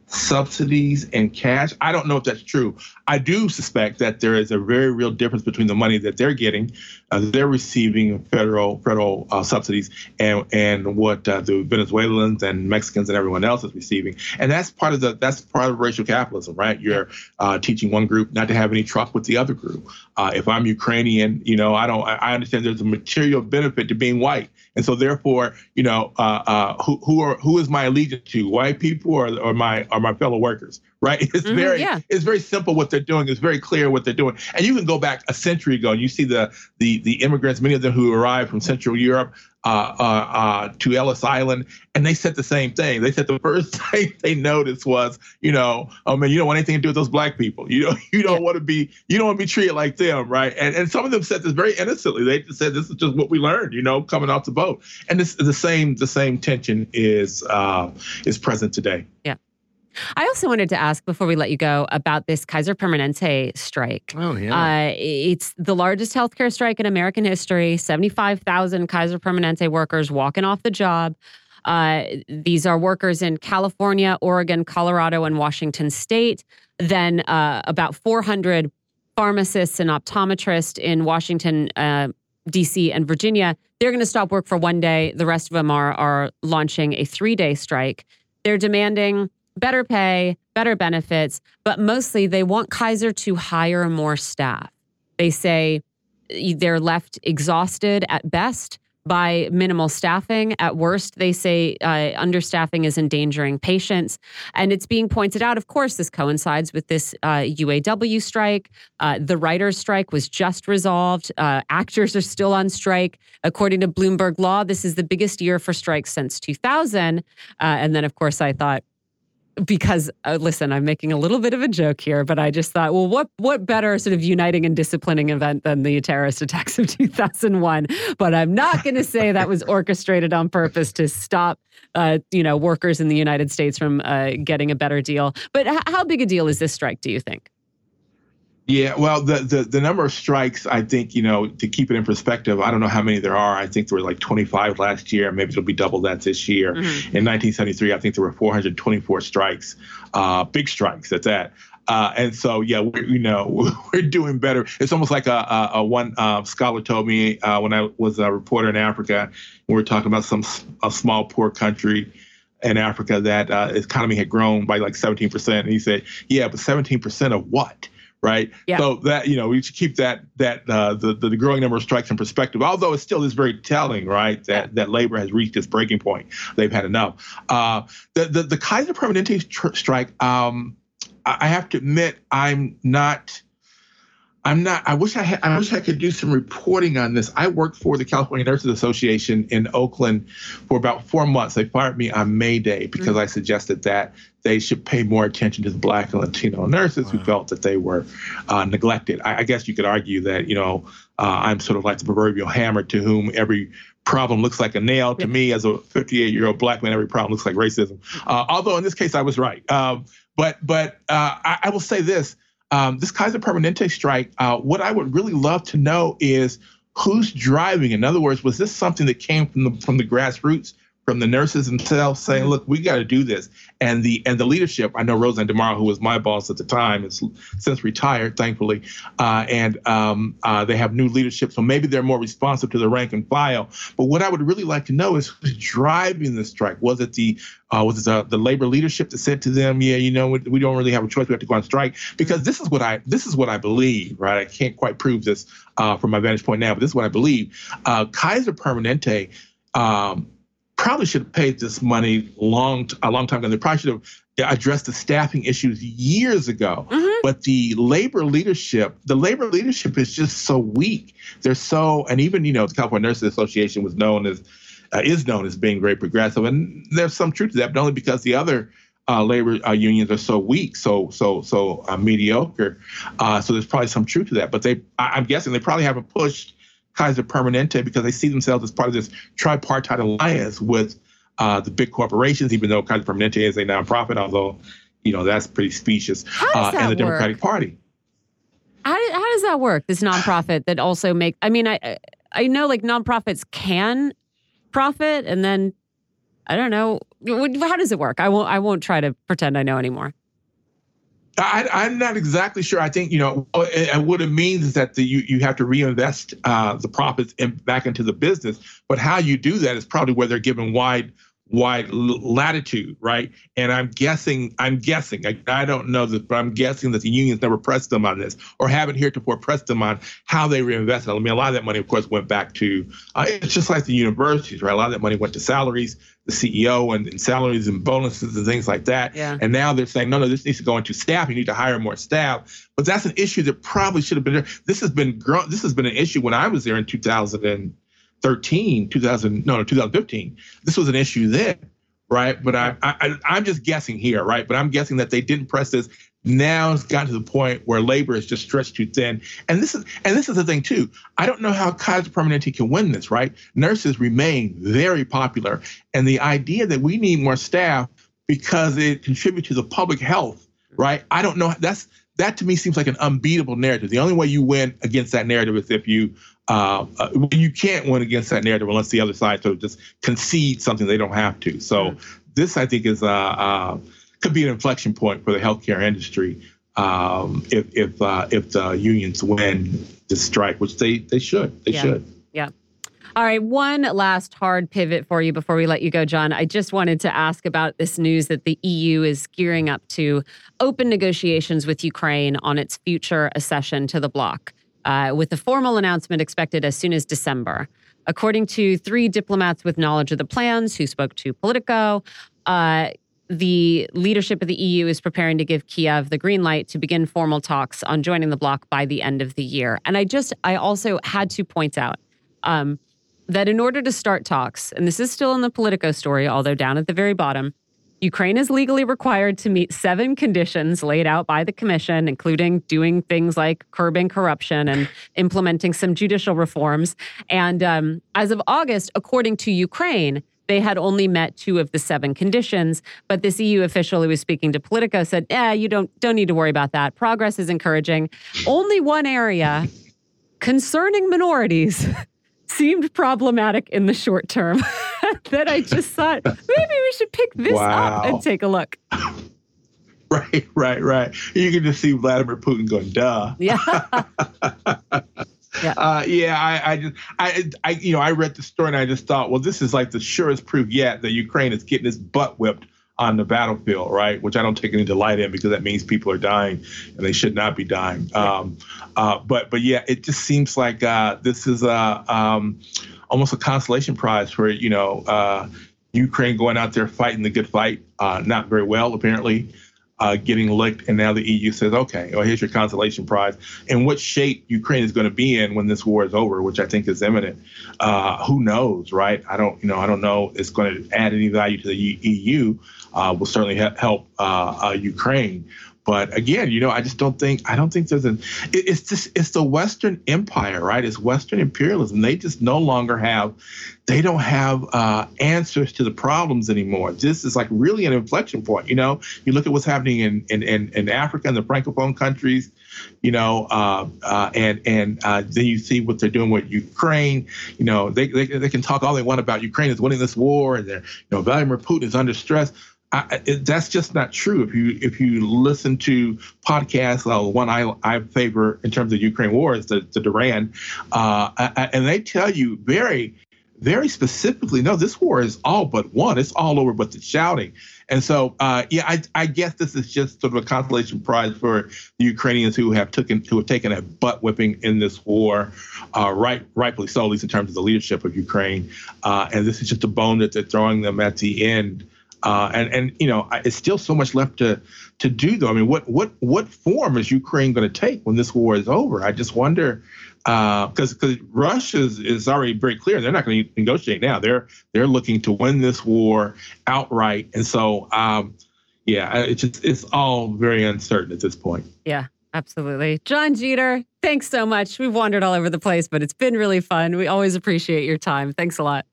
subsidies and cash. I don't know if that's true. I do suspect that there is a very real difference between the money that they're getting, uh, they're receiving federal federal uh, subsidies, and and what uh, the Venezuelans and Mexicans and everyone else is receiving. And that's part of the that's part of racial capitalism, right? You're uh, teaching one group not to have any truck with the other group. Uh, if I'm Ukrainian, you know, I don't. I understand there's a material benefit to being white. And so, therefore, you know, uh, uh, who who are who is my allegiance to? White people or, or my or my fellow workers? Right? <laughs> It's mm-hmm, very yeah. it's very simple what they're doing. It's very clear what they're doing. And you can go back a century ago and you see the the the immigrants, many of them who arrived from Central Europe, uh, uh, uh, to Ellis Island, and they said the same thing. They said the first <laughs> thing they noticed was, you know, oh man, you don't want anything to do with those black people. You know, <laughs> you don't yeah. want to be, you don't want to be treated like them, right? And and some of them said this very innocently. They just said this is just what we learned, you know, coming off the boat. And this the same the same tension is uh, is present today. Yeah. I also wanted to ask before we let you go about this Kaiser Permanente strike. Oh, yeah. Uh, it's the largest healthcare strike in American history 75,000 Kaiser Permanente workers walking off the job. Uh, these are workers in California, Oregon, Colorado, and Washington state. Then uh, about 400 pharmacists and optometrists in Washington, uh, D.C., and Virginia. They're going to stop work for one day. The rest of them are, are launching a three day strike. They're demanding better pay, better benefits, but mostly they want Kaiser to hire more staff. They say they're left exhausted at best by minimal staffing. At worst, they say uh, understaffing is endangering patients. And it's being pointed out, of course, this coincides with this uh, UAW strike. Uh, the writers' strike was just resolved. Uh, actors are still on strike. According to Bloomberg Law, this is the biggest year for strikes since 2000. Uh, and then, of course, I thought, because uh, listen, I'm making a little bit of a joke here, but I just thought, well, what what better sort of uniting and disciplining event than the terrorist attacks of <laughs> 2001? But I'm not going to say that was orchestrated on purpose to stop, uh, you know, workers in the United States from uh, getting a better deal. But h- how big a deal is this strike? Do you think? Yeah, well, the, the the number of strikes, I think, you know, to keep it in perspective, I don't know how many there are. I think there were like 25 last year. Maybe it'll be double that this year. Mm-hmm. In 1973, I think there were 424 strikes, uh, big strikes at that. Uh, and so, yeah, we're, you know, <laughs> we're doing better. It's almost like a, a, a one uh, scholar told me uh, when I was a reporter in Africa. We were talking about some a small poor country in Africa that uh, its economy had grown by like 17 percent, and he said, "Yeah, but 17 percent of what?" Right? Yeah. So that you know we should keep that that uh, the, the, the growing number of strikes in perspective. Although it still is very telling, right? That that labor has reached its breaking point. They've had enough. Uh, the the the Kaiser Permanente tr- strike. Um, I have to admit, I'm not. I'm not. I wish I had. I wish I could do some reporting on this. I worked for the California Nurses Association in Oakland for about four months. They fired me on May Day because mm-hmm. I suggested that they should pay more attention to the Black and Latino nurses wow. who felt that they were uh, neglected. I, I, guess you could argue that you know uh, I'm sort of like the proverbial hammer to whom every problem looks like a nail. To me, as a 58 year old black man, every problem looks like racism. Uh, although in this case, I was right. Um, but but uh, I, I will say this um, this Kaiser Permanente strike, uh, what I would really love to know is who's driving. In other words, was this something that came from the from the grassroots, from the nurses themselves, saying, mm-hmm. "Look, we got to do this," and the and the leadership. I know RoseAnn DeMoro, who was my boss at the time, has since retired, thankfully, uh, and um, uh, they have new leadership, so maybe they're more responsive to the rank and file. But what I would really like to know is who's driving the strike. Was it the uh, was it the, the, labor leadership that said to them, "Yeah, you know, we, we, don't really have a choice. We have to go on strike." Because this is what I this is what I believe, right? I can't quite prove this uh, from my vantage point now, but this is what I believe. Uh, Kaiser Permanente. Um, probably should have paid this money long a long time ago. They probably should have addressed the staffing issues years ago. Mm-hmm. But the labor leadership, the labor leadership is just so weak. They're so, and even you know, the California Nurses Association was known as uh, is known as being very progressive, and there's some truth to that, but only because the other uh, labor uh, unions are so weak, so so so uh, mediocre. Uh, so there's probably some truth to that. But they, I, am guessing, they probably haven't pushed Kaiser Permanente because they see themselves as part of this tripartite alliance with uh, the big corporations, even though Kaiser Permanente is a nonprofit, although you know that's pretty specious, uh, and the work? Democratic Party. How, how does that work? This nonprofit that also make I mean I I know like nonprofits can profit and then I don't know how does it work? I won't I won't try to pretend I know anymore. I, am not exactly sure. I think you know, and what it means is that the, you you have to reinvest uh, the profits in, back into the business. But how you do that is probably where they're given wide wide latitude, right? And I'm guessing, I'm guessing, I, I, don't know this, but I'm guessing that the unions never pressed them on this or haven't heretofore pressed them on how they reinvested. I mean, a lot of that money, of course, went back to, uh, it's just like the universities, right? A lot of that money went to salaries, the CEO and, and, salaries and bonuses and things like that. Yeah. And now they're saying, no, no, this needs to go into staff. You need to hire more staff. But that's an issue that probably should have been there. This has been grown. This has been an issue when I was there in 2000 and 13, 2000, no, no, 2015. This was an issue then, right? But I, I, I'm just guessing here, right? But I'm guessing that they didn't press this. Now it's gotten to the point where labor is just stretched too thin. And this is and this is the thing too. I don't know how Kaiser Permanente can win this, right? Nurses remain very popular, and the idea that we need more staff because it contributes to the public health, right? I don't know. That's that to me seems like an unbeatable narrative. The only way you win against that narrative is if you uh, uh, you can't win against that narrative unless the other side sort of just concede something they don't have to. So this, I think, is uh, uh, could be an inflection point for the healthcare industry um, if if uh, if the unions win the strike, which they they should. They yeah. should. Yeah. All right, one last hard pivot for you before we let you go, John. I just wanted to ask about this news that the EU is gearing up to open negotiations with Ukraine on its future accession to the bloc uh, with a formal announcement expected as soon as December. According to three diplomats with knowledge of the plans who spoke to Politico, uh, the leadership of the EU is preparing to give Kiev the green light to begin formal talks on joining the bloc by the end of the year. And I just, I also had to point out um, that in order to start talks, and this is still in the Politico story, although down at the very bottom, Ukraine is legally required to meet seven conditions laid out by the Commission, including doing things like curbing corruption and <sighs> implementing some judicial reforms. And um, as of August, according to Ukraine, they had only met two of the seven conditions, but this EU official who was speaking to Politico said, "Yeah, you don't don't need to worry about that. Progress is encouraging. Only one area concerning minorities <laughs> seemed problematic in the short term <laughs> <laughs> that I just thought maybe we should pick this Wow. up and take a look. <laughs> Right, right, right. You can just see Vladimir Putin going, duh. <laughs> Yeah. Uh, yeah, I, I just, I, I, you know, I read the story and I just thought, well, this is like the surest proof yet that Ukraine is getting its butt whipped on the battlefield, right? Which I don't take any delight in because that means people are dying and they should not be dying. Um, uh, but, but yeah, it just seems like uh, this is a, um, almost a consolation prize for you know uh, Ukraine going out there fighting the good fight, uh, not very well apparently. Uh, getting licked, and now the EU says, "Okay, well, here's your consolation prize." And what shape Ukraine is going to be in when this war is over, which I think is imminent, uh, who knows, right? I don't, you know, I don't know. It's going to add any value to the EU. Uh, will certainly he- help uh, uh, Ukraine, but again, you know, I just don't think I don't think there's an. It, it's just it's the Western Empire, right? It's Western imperialism. They just no longer have, they don't have uh, answers to the problems anymore. This is like really an inflection point. You know, you look at what's happening in in in, in Africa and the francophone countries. You know, uh, uh, and and uh, then you see what they're doing with Ukraine. You know, they, they they can talk all they want about Ukraine is winning this war, and they're you know Vladimir Putin is under stress. I, that's just not true. If you if you listen to podcasts, uh, one I I favor in terms of Ukraine war is the the Duran, uh, and they tell you very very specifically, no, this war is all but won. It's all over but the shouting. And so, uh, yeah, I, I guess this is just sort of a consolation prize for the Ukrainians who have taken who have taken a butt whipping in this war, uh, right, rightfully so, at least in terms of the leadership of Ukraine. Uh, and this is just a bone that they're throwing them at the end. Uh, and and you know, it's still so much left to to do, though. I mean, what what what form is Ukraine going to take when this war is over? I just wonder because because Russia is, is already very clear they're not going to negotiate now. They're they're looking to win this war outright, and so um, yeah, it's just it's all very uncertain at this point. Yeah, absolutely. Jon Jeter, thanks so much. We've wandered all over the place, but it's been really fun. We always appreciate your time. Thanks a lot.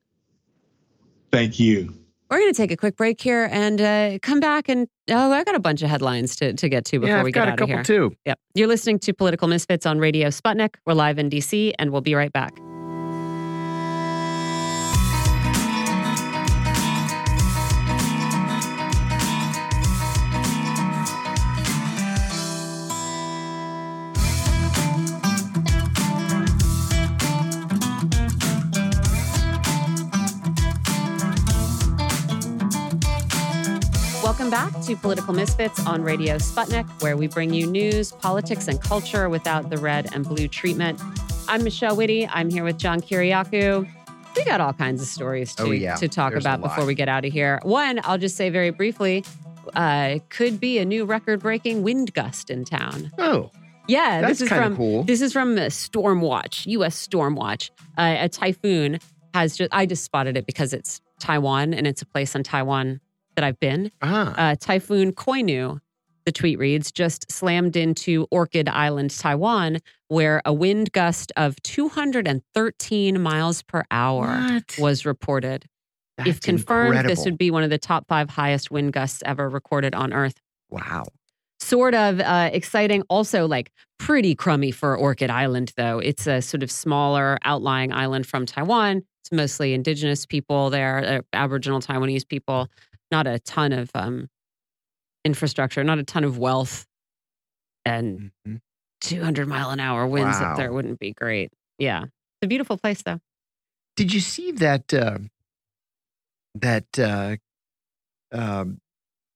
Thank you. We're going to take a quick break here and uh, come back. And oh, I got a bunch of headlines to, to get to before yeah, I've we get got out a of couple here. too. Yep. You're listening to Political Misfits on Radio Sputnik. We're live in DC, and we'll be right back. To Political Misfits on Radio Sputnik, where we bring you news, politics, and culture without the red and blue treatment. I'm Michelle Witte. I'm here with John Kiriakou. We got all kinds of stories to, Oh, yeah. to talk There's about before we get out of here. One, I'll just say very briefly, uh, could be a new record-breaking wind gust in town. Oh, Yeah, that's this is from cool. this is from uh, Stormwatch, U.S. Stormwatch. Uh, a typhoon has just I just spotted it because it's Taiwan and it's a place in Taiwan that I've been. ah, Uh, typhoon Koinu, the tweet reads, just slammed into Orchid Island, Taiwan, where a wind gust of 213 miles per hour what? was reported. if That's confirmed, this would be one of the top five highest wind gusts ever recorded on Earth wow. sort of uh, exciting. Also, like pretty crummy for Orchid Island, though. It's a sort of smaller outlying island from Taiwan. It's mostly indigenous people there, uh, Aboriginal Taiwanese people. Not a ton of um, infrastructure, not a ton of wealth, and Mhm. 200 mile an hour winds Wow. up there wouldn't be great. Yeah, it's a beautiful place, though. Did you see that? Uh, that. Uh, um,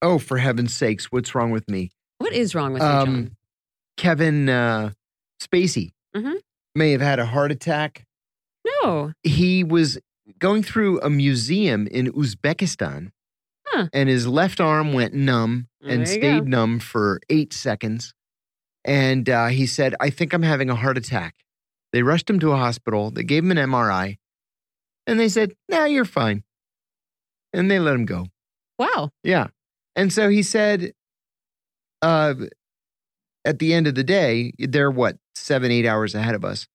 oh, for heaven's sakes! What's wrong with me? What is wrong with you, Um, John? Kevin uh, Spacey Mhm. may have had a heart attack No. He was going through a museum in Uzbekistan, Huh. and his left arm went numb and stayed numb for eight seconds. And uh, he said, I think I'm having a heart attack. They rushed him to a hospital. They gave him an MRI, and they said, Nah, you're fine. And they let him go. Wow. Yeah. And so he said, uh, at the end of the day, they're what, seven, eight hours ahead of us.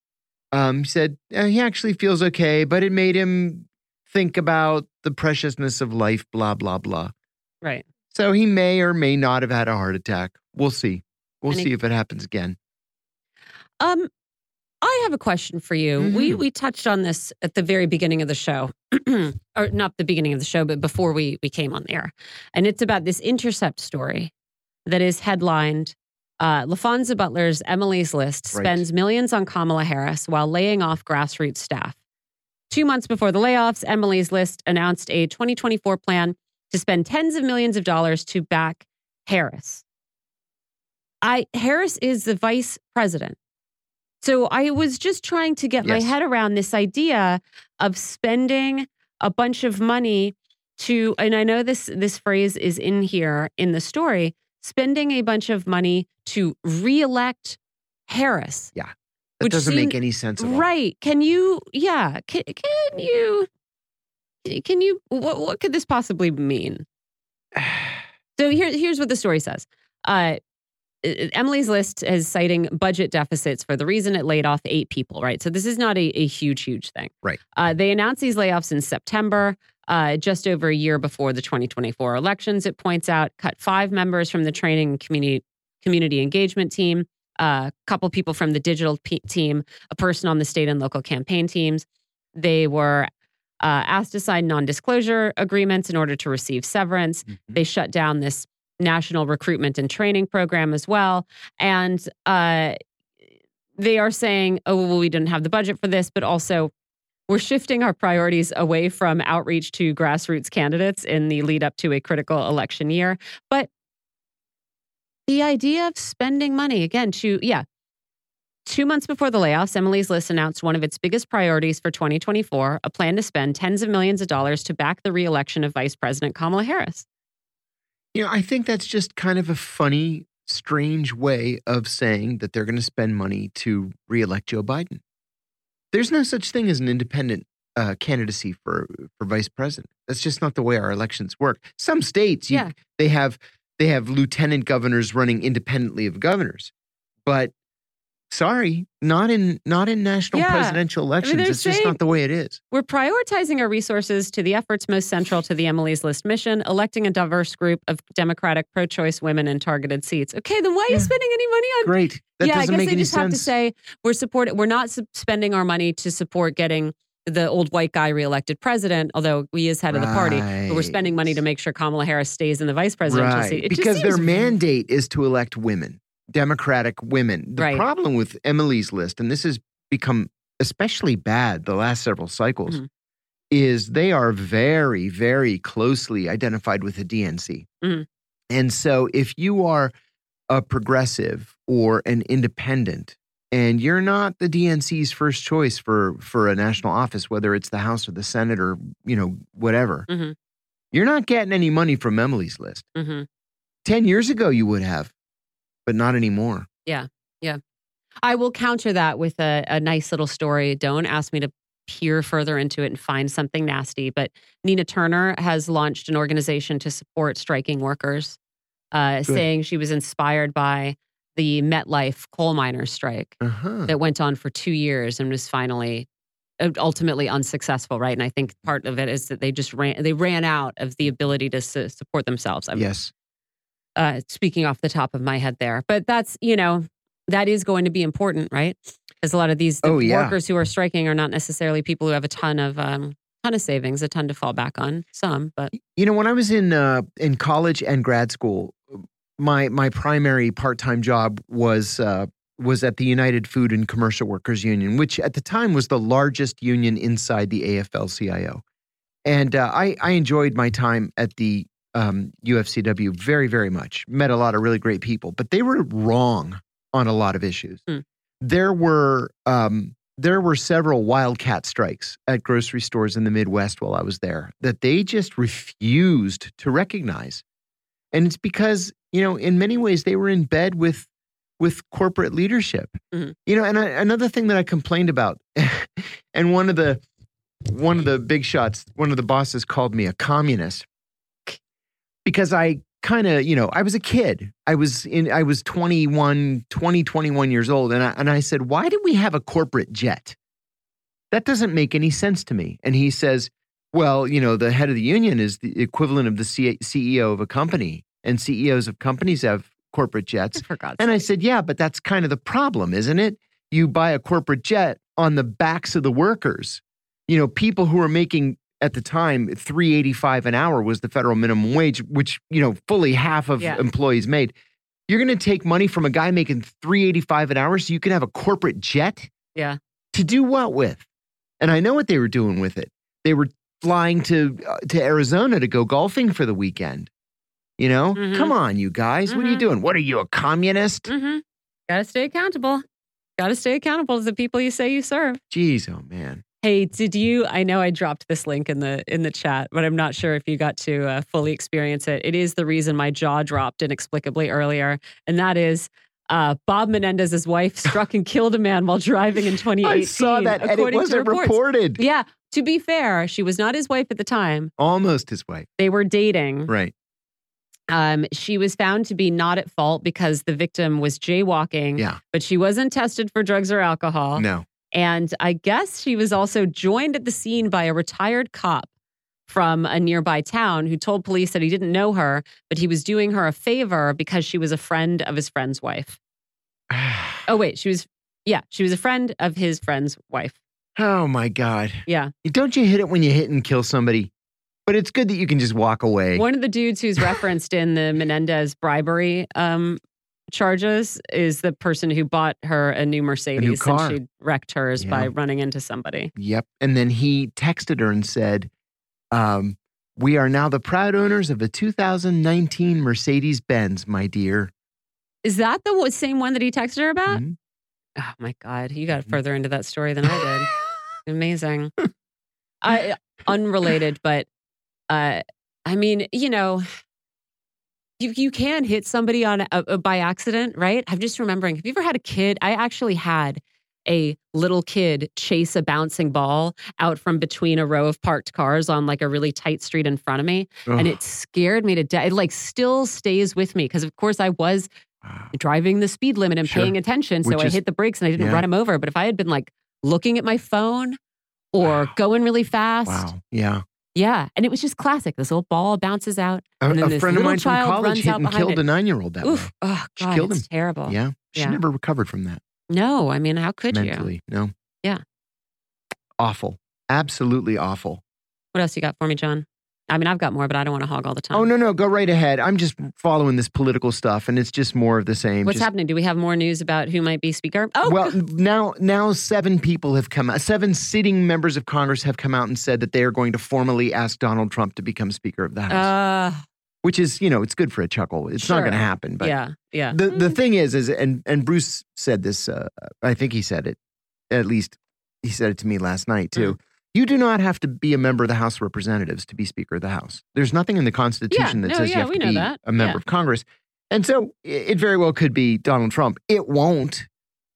Um, he said uh, he actually feels okay, but it made him think about the preciousness of life, blah, blah, blah. Right. So he may or may not have had a heart attack. We'll see. We'll And see if it happens again. Um, I have a question for you. We Mhm. we touched on this at the very beginning of the show, <clears throat> or not the beginning of the show, but before we we came on the air, and it's about this intercept story that is headlined. Uh, Laphonza Butler's Emily's List Right. spends millions on Kamala Harris while laying off grassroots staff. Two months before the layoffs, Emily's List announced a 2024 plan to spend tens of millions of dollars to back Harris. I Harris is the vice president. So I was just trying to get my head around this idea of spending a bunch of money to and I know this this phrase is in here in the story, spending a bunch of money to reelect Harris. That Which doesn't make any sense at all. Right. Can you yeah, can, can you can you what what could this possibly mean? <sighs> So here, here's what the story says. Uh, Emily's list is citing budget deficits for the reason it laid off eight people, right? So this is not a, a huge, huge thing. Right. Uh, they announced these layoffs in September, uh, just over a year before the 2024 elections. It points out cut five members from the training community community engagement team, a couple people from the digital p- team, a person on the state and local campaign teams. They were uh, asked to sign non-disclosure agreements in order to receive severance. Mhm. They shut down this national recruitment and training program as well. And uh, they are saying, oh, well, we didn't have the budget for this, but also we're shifting our priorities away from outreach to grassroots candidates in the lead up to a critical election year. But the idea of spending money again to, yeah. Two months before the layoffs, Emily's List announced one of its biggest priorities for 2024 a plan to spend tens of millions of dollars to back the reelection of Vice President Kamala Harris. You know, I think that's just kind of a funny, strange way of saying that they're going to spend money to reelect Joe Biden. There's no such thing as an independent uh, candidacy for for vice president. That's just not the way our elections work. Some states, you, Yeah. they have they have lieutenant governors running independently of governors, but sorry, not in not in national Yeah. presidential elections. they're it's just not the way it is. We're prioritizing our resources to the efforts most central to the Emily's List mission, electing a diverse group of Democratic pro choice women in targeted seats. Okay, then why are you Yeah. spending any money on? Great. That yeah, I guess they just have to say we're supporting. We're not spending our money to support getting the old white guy reelected president, although he is head of the party. But we're spending money to make sure Kamala Harris stays in the vice presidential right. seat. It because their seems- mandate is to elect women, Democratic women. The Right. problem with Emily's list, and this has become especially bad the last several cycles, Mhm. is they are very, very closely identified with the DNC. Mhm. And so if you are a progressive or an independent, and you're not the DNC's first choice for for a national office, whether it's the House or the Senate or you know whatever, Mhm. you're not getting any money from Emily's list. Mhm. 10 years ago you would have, but not anymore. Yeah, yeah. I will counter that with a, a nice little story. Don't ask me to peer further into it and find something nasty. But Nina Turner has launched an organization to support striking workers, uh, saying she was inspired by the MetLife coal miners strike Uh-huh. that went on for two years and was finally uh, ultimately unsuccessful right and i think part of it is that they just ran they ran out of the ability to su- support themselves i'm Yes. uh, speaking off the top of my head there. But that's, you know, that is going to be important, right? Because a lot of these the Oh, yeah. workers who are striking are not necessarily people who have a ton of um, ton of savings, a ton to fall back on. Some, but You know, when I was in uh, in college and grad school, my my primary part-time job was uh, was at the United Food and Commercial Workers Union, which at the time was the largest union inside the AFL-CIO. And uh, I I enjoyed my time at the um, UFCW very very much. Met a lot of really great people, but they were wrong on a lot of issues. Hmm. There were um, there were several wildcat strikes at grocery stores in the Midwest while I was there that they just refused to recognize. And it's because, you know, in many ways they were in bed with with corporate leadership. Mhm. You know, and I, another thing that I complained about <laughs> and one of the one of the big shots, one of the bosses called me a communist because I kind of, you know, I was a kid. I was in I was 21, 20, 21 years old and I and I said, "Why do we have a corporate jet?" That doesn't make any sense to me. And he says, "Well, you know, the head of the union is the equivalent of the C- CEO of a company, and CEOs of companies have corporate jets." <laughs> For God's And I said, "Yeah, but that's kind of the problem, isn't it? You buy a corporate jet on the backs of the workers. You know, people who are making at the time 385 an hour was the federal minimum wage, which, you know, fully half of Yeah. employees made. You're going to take money from a guy making 385 an hour so you can have a corporate jet? Yeah. To do what with? And I know what they were doing with it. They were flying to uh, to Arizona to go golfing for the weekend. You know? Mhm. Come on, you guys. What are you Mhm. doing? What are you, a communist? Mm-hmm. Got to stay accountable. Got to stay accountable to the people you say you serve. Jeez, oh man. Hey, did you? I know I dropped this link in the in the chat, but I'm not sure if you got to uh, fully experience it. It is the reason my jaw dropped inexplicably earlier, and that is uh, Bob Menendez's wife struck and killed a man while driving in 2018. <laughs> I saw that and it wasn't reported. Yeah. To be fair, she was not his wife at the time. Almost his wife. They were dating. Right. Um, she was found to be not at fault because the victim was jaywalking, Yeah. but she wasn't tested for drugs or alcohol. No. And I guess she was also joined at the scene by a retired cop from a nearby town who told police that he didn't know her, but he was doing her a favor because she was a friend of his friend's wife. <sighs> Oh, wait, she was, yeah, she was a friend of his friend's wife. oh my God. Yeah. Don't you hit it when you hit and kill somebody? But it's good that you can just walk away. One of the dudes who's referenced in the Menendez bribery um, charges is the person who bought her a new Mercedes car. and she wrecked hers by running into somebody. Yep. And then he texted her and said, um, We are now the proud owners of a 2019 Mercedes Benz, my dear. Is that the same one that he texted her about? Mhm. Oh my God, you got Mhm. further into that story than I did. <laughs> Amazing. <laughs> I unrelated, but uh, I mean, you know, you you can hit somebody on a, a- by accident, right? I'm just remembering. Have you ever had a kid? I actually had a little kid chase a bouncing ball out from between a row of parked cars on like a really tight street in front of me, and it scared me to death. It like still stays with me because, of course, I was driving the speed limit and Sure. paying attention. So Which I hit the brakes and I didn't yeah. run him over. But if I had been like looking at my phone or Wow. going really fast, Wow. Yeah. Yeah. And it was just classic. This little ball bounces out. A, And then a this friend of little mine from child college hit and killed it. a nine year old that Oof. way. Oh, She killed it's terrible. Yeah. She Yeah. never recovered from that No, I mean, how could you? mentally. No. Yeah. Awful. Absolutely awful. What else you got for me, John? I mean, I've got more, but I don't want to hog all the time. Oh, no, no. Go right ahead. I'm just following this political stuff and it's just more of the same. What's Just- happening? Do we have more news about who might be speaker? Oh, well, now now seven people have come out. Seven sitting members of Congress have come out and said that they are going to formally ask Donald Trump to become Speaker of the House, uh, which is you know it's good for a chuckle. It's not going to happen, but yeah, yeah. the the Mm. thing is is and and Bruce said this. Uh, I think he said it. At least he said it to me last night too. Mm. You do not have to be a member of the House of Representatives to be Speaker of the House. There's nothing in the Constitution that no, says yeah, you have to be that. a member Yeah. of Congress. And so it very well could be Donald Trump. It won't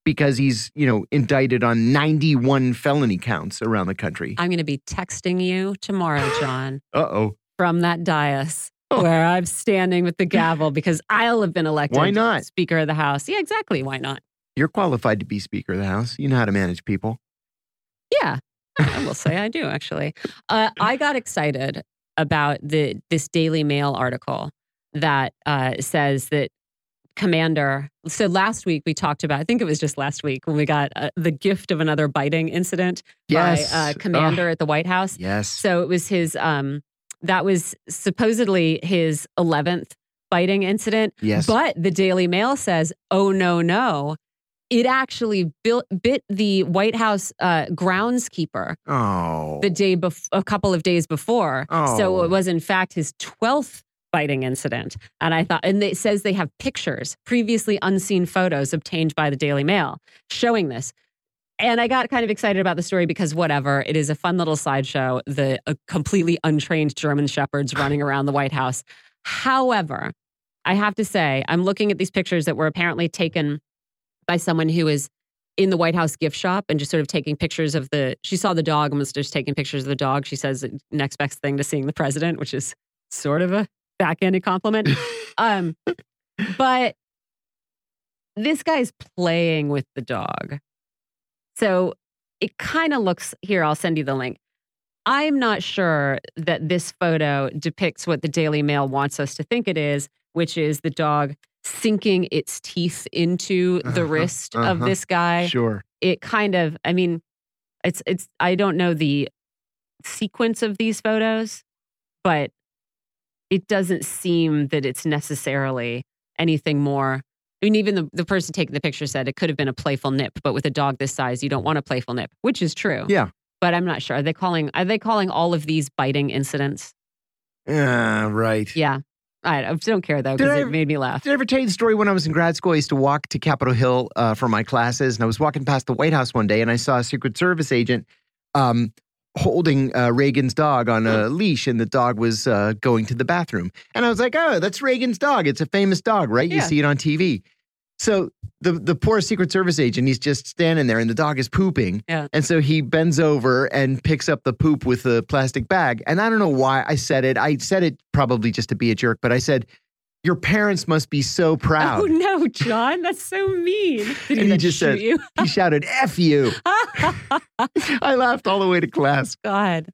because he's, you know, indicted on 91 felony counts around the country. I'm going to be texting you tomorrow, <gasps> John. Uh-oh. from that dais Oh. where I'm standing with the <gasps> gavel because I'll have been elected Why not? Speaker of the House. Yeah, exactly. Why not? You're qualified to be Speaker of the House. You know how to manage people. Yeah, I will say I do actually. Uh, I got excited about the this Daily Mail article that uh, says that Commander. So last week we talked about. I think it was just last week when we got uh, the gift of another biting incident Yes. by uh, Commander at the White House. Yes. So it was his um that was supposedly his 11th biting incident, yes. but the Daily Mail says, "Oh no, no. It actually built, bit the White House uh, groundskeeper oh. the day bef- a couple of days before. So Oh. it was in fact his 12th biting incident. And I thought and it says they have pictures, previously unseen photos obtained by the Daily Mail showing this. and I got kind of excited about the story because whatever, it is a fun little sideshow. The uh, completely untrained German shepherds running around the White House. However, I have to say, I'm looking at these pictures that were apparently taken by someone who is in the White House gift shop and just sort of taking pictures of the. She saw the dog and was just taking pictures of the dog. She says next best thing to seeing the president, which is sort of a backhanded compliment. <laughs> um, but this guy's playing with the dog. So it kind of looks here, I'll send you the link. I'm not sure that this photo depicts what the Daily Mail wants us to think it is, which is the dog sinking its teeth into the Uh-huh, wrist of uh-huh. this guy. Sure. It kind of, I mean, it's, it's, I don't know the sequence of these photos, but it doesn't seem that it's necessarily anything more. I mean, even the, the person taking the picture said it could have been a playful nip, but with a dog this size, you don't want a playful nip, which is true. Yeah. But I'm not sure. Are they calling are they calling all of these biting incidents? Yeah, right. Yeah. I don't care though, because it ever- made me laugh. Did I ever tell you the story when I was in grad school? I used to walk to Capitol Hill uh, for my classes, and I was walking past the White House one day, and I saw a Secret Service agent um, holding uh, Reagan's dog on a leash, and the dog was uh, going to the bathroom. And I was like, "Oh, that's Reagan's dog. It's a famous dog, right? You Yeah. see it on TV." So the the poor Secret Service agent, he's just standing there, and the dog is pooping. Yeah. And so he bends over and picks up the poop with the plastic bag. And I don't know why I said it. I said it probably just to be a jerk, but I said, "Your parents must be so proud." Oh no, John, that's so mean. Did he, And he just said- you? He shouted, F you. <laughs> I laughed all the way to class. God.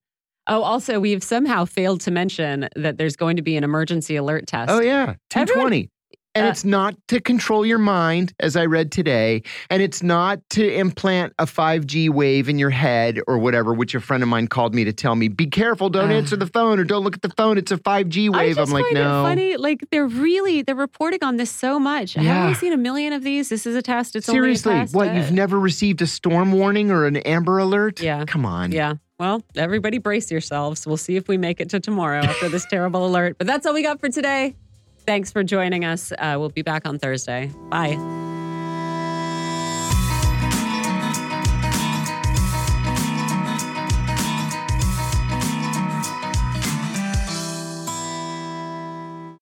Oh, also, we've somehow failed to mention that there's going to be an emergency alert test. Oh, yeah. 220. And Uh, it's not to control your mind, as I read today. And it's not to implant a 5G wave in your head or whatever, which a friend of mine called me to tell me, be careful, don't Uh. answer the phone or don't look at the phone. It's a 5G wave. I'm like, find no. it funny. Like they're really they're reporting on this so much. Yeah. Haven't Yeah. we seen a million of these? This is a test. It's Seriously, only a test. Seriously, what? Uh, You've never received a storm warning or an Amber Alert? Yeah. Come on. Yeah. Well, everybody brace yourselves. We'll see if we make it to tomorrow after this terrible alert. But that's all we got for today. Thanks for joining us. Uh, we'll be back on Thursday. Bye.